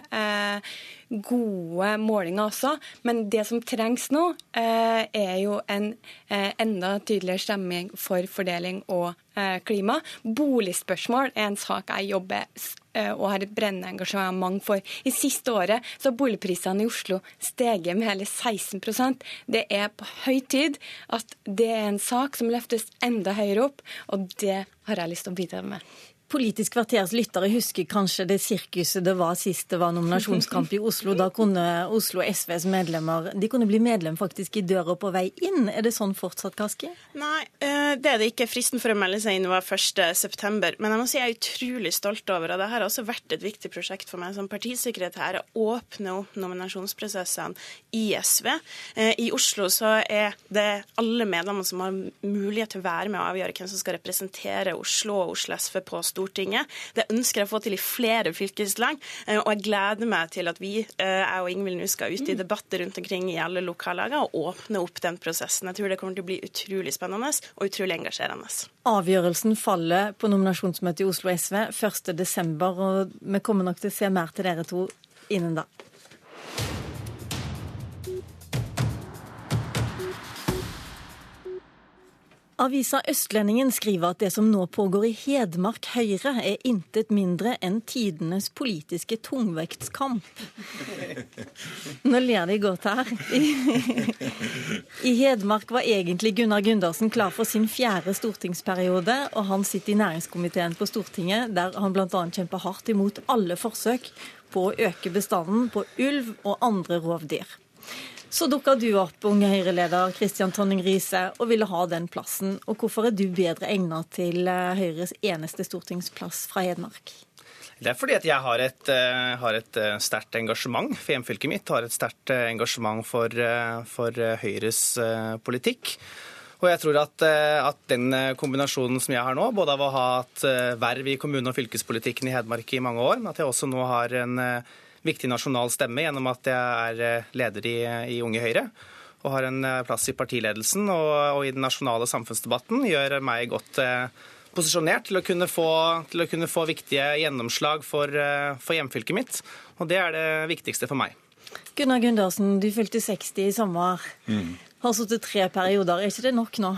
gode målinger også. Men det som trengs nå, eh, er jo en eh, enda tydeligere stemming for fordeling og eh, klima. Boligspørsmål er en sak jeg jobber og har et brennende engasjement for. I siste året så har boligprisene i Oslo steget med hele 16% Det er på høy tid at det er en sak som løftes enda høyere opp, og det har jeg lyst til å bidra med. Politisk kvarters lyttere husker kanskje det sirkuset det var sist det var nominasjonskamp i Oslo. Da kunne Oslo SVs medlemmer de kunne bli medlem faktisk i døra på vei inn. Er det sånn fortsatt, Kaski? Nei, eh, det er det ikke. Fristen for å melde seg inn var 1.9. Men jeg må si jeg er utrolig stolt over, og det har også vært et viktig prosjekt for meg som partisekretær, å åpne opp nominasjonsprosessene i SV. Eh, I Oslo så er det alle medlemmer som har mulighet til å være med å avgjøre hvem som skal representere Oslo og Oslo SV på Stortinget. Stortinget. Det ønsker jeg å få til i flere fylkeslag, eh, og jeg gleder meg til at vi, eh, jeg og Ingvild nå skal ut i debatter rundt omkring i alle lokallager og åpne opp den prosessen. Jeg tror det kommer til å bli utrolig spennende og utrolig engasjerende. Avgjørelsen faller på nominasjonsmøtet i Oslo SV 1.12, og vi kommer nok til å se mer til dere to innen da. Avisa Østlendingen skriver at det som nå pågår i Hedmark Høyre, er intet mindre enn tidenes politiske tungvektskamp. Nå ler de godt her. I Hedmark var egentlig Gunnar Gundersen klar for sin fjerde stortingsperiode, og han sitter i næringskomiteen på Stortinget, der han bl.a. kjemper hardt imot alle forsøk på å øke bestanden på ulv og andre rovdyr. Så dukka du opp, unge Høyre-leder Kristian Tonning Riise, og ville ha den plassen. Og hvorfor er du bedre egnet til eh, Høyres eneste stortingsplass fra Hedmark? Det er fordi at jeg har et, eh, et eh, sterkt engasjement for hjemfylket mitt. Har et sterkt engasjement for, for, Høyres politikk. Og jeg tror at, at, den kombinasjonen som jeg har nå, både av å ha hatt verv i kommune- og fylkespolitikken i Hedmark i mange år, men at jeg også nå har en viktig nasjonal stemme gjennom at jeg er eh, leder i, i Unge Høyre og har en eh, plass i partiledelsen og, og i den nasjonale samfunnsdebatten, gjør meg godt eh, posisjonert til å kunne få, å kunne få viktige gjennomslag for, eh, for, hjemfylket mitt. Og det er det viktigste for meg. Gunnar Gundersen, du fylte 60 i sommer. Mm. Har sittet tre perioder. Er ikke det nok nå?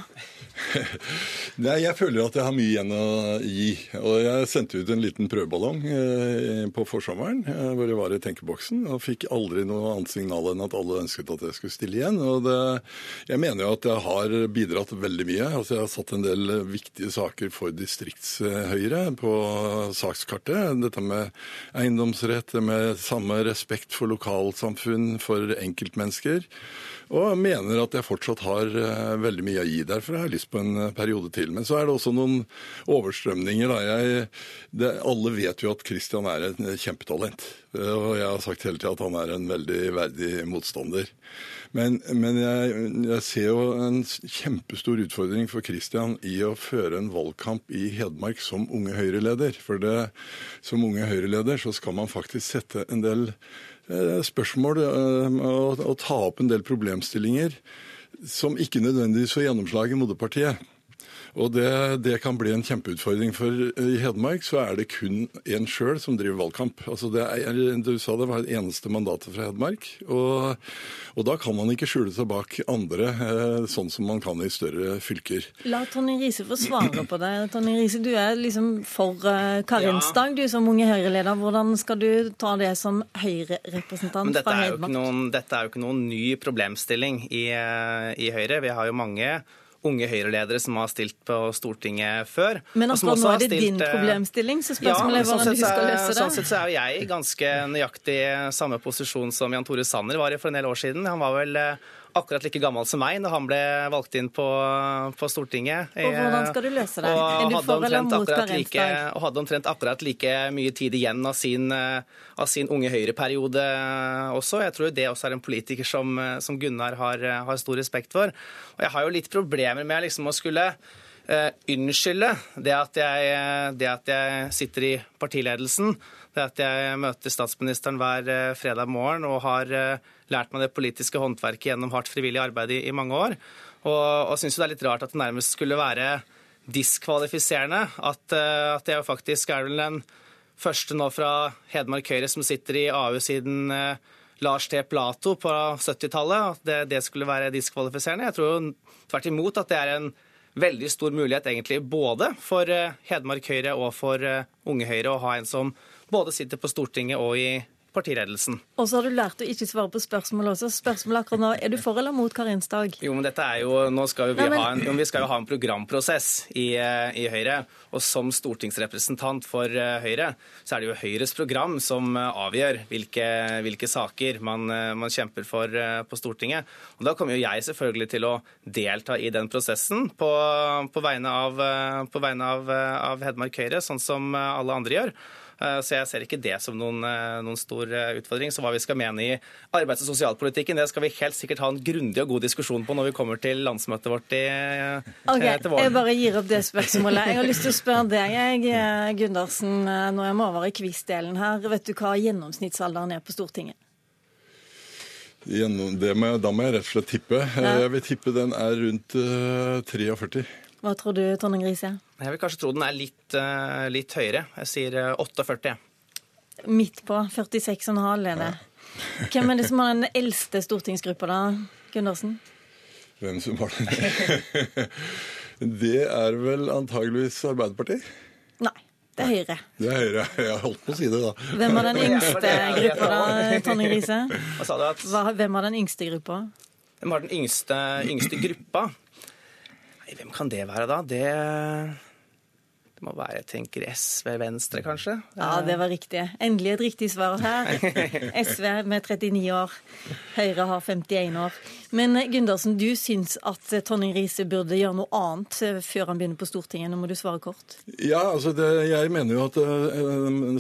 *laughs* Nei, jeg føler at jeg har mye igjen å gi. Og jeg sendte ut en liten prøveballong eh, på forsommeren eh, hvor jeg var i tenkeboksen, og fikk aldri noe annet signal enn at alle ønsket at jeg skulle stille igjen. Og det, jeg mener jo at jeg har bidratt veldig mye. Altså Jeg har satt en del viktige saker for distriktshøyre på sakskartet. Dette med eiendomsrett, med samme respekt for lokalsamfunn, for enkeltmennesker. Og mener at jeg fortsatt har eh, veldig mye å gi. Derfor har jeg lyst på en eh, periode til. Men så er det også noen overstrømninger. Jeg, det, alle vet jo at Christian er et kjempetalent. Og jeg har sagt hele tida at han er en veldig verdig motstander. Men, men jeg, jeg, ser jo en kjempestor utfordring for Christian i å føre en valgkamp i Hedmark som Unge Høyre-leder. For det, som Unge Høyre-leder så skal man faktisk sette en del Eh, spørsmål eh, og ta opp en del problemstillinger som ikke nødvendigvis får gjennomslag i moderpartiet. Og det, det, kan bli en kjempeutfordring, for i Hedmark så er det kun én sjøl som driver valgkamp. Altså det er, Du sa det var det eneste mandatet fra Hedmark. Og, og, da kan man ikke skjule seg bak andre, eh, sånn som man kan i større fylker. La Tonje Riise få svare på det. Tonje Riise, du er liksom for uh, karensdag, ja. du som Unge Høyre-leder. Hvordan skal du ta det som Høyre-representant fra Hedmark? Noen, dette er jo ikke noen ny problemstilling i, i Høyre. Vi har jo mange unge Høyre-ledere som har stilt på Stortinget før. Men altså, nå er det stilt, din eh, problemstilling, så spørsmålet ja, er hvordan sånn du skal løse det. Sånn sett så er jo jeg i ganske nøyaktig samme posisjon som Jan Tore Sanner var i for en del år siden. Han var vel eh, akkurat like gammel som meg når han ble valgt inn på, på Stortinget. Og Hvordan skal du løse det? Er du for eller mot karensdag? Og hadde omtrent akkurat like mye tid igjen av sin, av sin unge Høyre-periode også. Jeg tror det også er en politiker som, som Gunnar har, har, stor respekt for. Og jeg har jo litt problemer med liksom å skulle uh, unnskylde det at, jeg, det at jeg sitter i partiledelsen det at jeg møter statsministeren hver eh, fredag morgen og har uh, lært meg det politiske håndverket gjennom hardt frivillig arbeid i, i mange år. Og, og syns det er litt rart at det nærmest skulle være diskvalifiserende. At, uh, at jeg faktisk er vel den første nå fra Hedmark Høyre som sitter i AU siden uh, Lars T. Plato på 70-tallet. At det, det, skulle være diskvalifiserende. Jeg tror tvert imot at det er en veldig stor mulighet egentlig både for uh, Hedmark Høyre og for Unge Høyre å ha en som både sitter på Stortinget og i partiledelsen. Og så har du lært å ikke svare på spørsmål også. Spørsmålet akkurat nå, Er du for eller mot karensdag? Jo, men dette er jo, nå skal jo vi, Nei, men- ha en, vi skal jo ha en programprosess i, eh, i Høyre. Og som stortingsrepresentant for eh, Høyre, så er det jo Høyres program som eh, avgjør hvilke, hvilke saker man, man kjemper for på Stortinget. Og da kommer jo jeg selvfølgelig til å delta i den prosessen på, på vegne, av, på vegne av, av Hedmark Høyre, sånn som alle andre gjør. Eh, Så jeg ser ikke det som noen, eh, noen stor eh, utfordring. Så hva vi skal mene i arbeids- og sosialpolitikken, det skal vi helt sikkert ha en grundig og god diskusjon på når vi kommer til landsmøtet vårt i, okay, Ok, til våren. Jeg bare gir opp det spørsmålet. Jeg har lyst til å spørre deg, jeg, Gundersen, når jeg må over i quiz-delen her. Vet du hva gjennomsnittsalderen er på Stortinget? Gjennom, det må jeg, da må jeg rett og slett tippe. Ja. Jeg vil tippe den er rundt eh, 43. Hva tror du, Tonning Riise? Jeg vil kanskje tro den er litt, eh, litt høyere. Jeg sier eh, 48. Midt på 46,5 er det. Hvem er det som har den eldste stortingsgruppa, da, Gundersen? Hvem som har den? *laughs* det er vel antageligvis Arbeiderpartiet? Nei, det er Høyre. Det er Høyre. Jeg holdt på å si det, da. Hvem *laughs* er den yngste gruppa, da, Tonning Riise? Hva sa du? At, Hvem er den yngste gruppa? hvem har den yngste, yngste gruppa? Hvem kan det være, da? Det må være, jeg tenker SV Venstre, kanskje? Ja, det var riktig. Endelig et riktig svar her. *laughs* SV med 39 år. Høyre har 51 år. Men eh, Gundersen, du syns at eh, Tonning Riise burde gjøre noe annet eh, før han begynner på Stortinget. Nå må du svare kort. Ja, altså det, Jeg mener jo at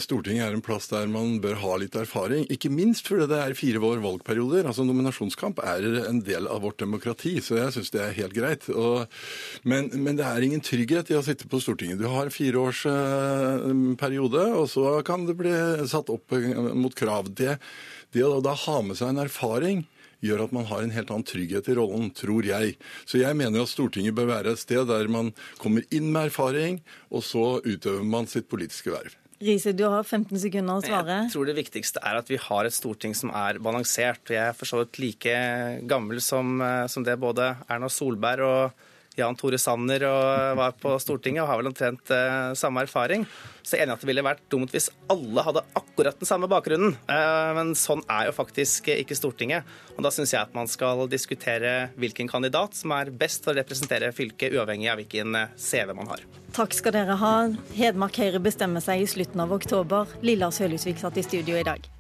Stortinget er en plass der man bør ha litt erfaring. Ikke minst fordi det er fire år valgperioder. altså Nominasjonskamp er en del av vårt demokrati, så jeg syns det er helt greit. Og, men, men det er ingen trygghet i å sitte på Stortinget. Du har fire års eh, periode, og så kan det bli satt opp eh, mot krav. Det, det å da ha med seg en erfaring gjør at man har en helt annen trygghet i rollen, tror jeg. Så jeg mener at Stortinget bør være et sted der man kommer inn med erfaring, og så utøver man sitt politiske verv. Riise, du har 15 sekunder å svare. Jeg tror det viktigste er at vi har et storting som er balansert. og Jeg er for så vidt like gammel som, eh, som det både Erna Solberg og Jan Tore Sanner og var på Stortinget og har vel omtrent eh, samme erfaring. Så jeg er enig at det ville vært dumt hvis alle hadde akkurat den samme bakgrunnen. Eh, men sånn er jo faktisk ikke Stortinget. Og da syns jeg at man skal diskutere hvilken kandidat som er best for å representere fylket, uavhengig av hvilken eh, CV man har. Takk skal dere ha. Hedmark Høyre bestemmer seg i slutten av oktober. Lilla Sølhusvik satt i studio i dag.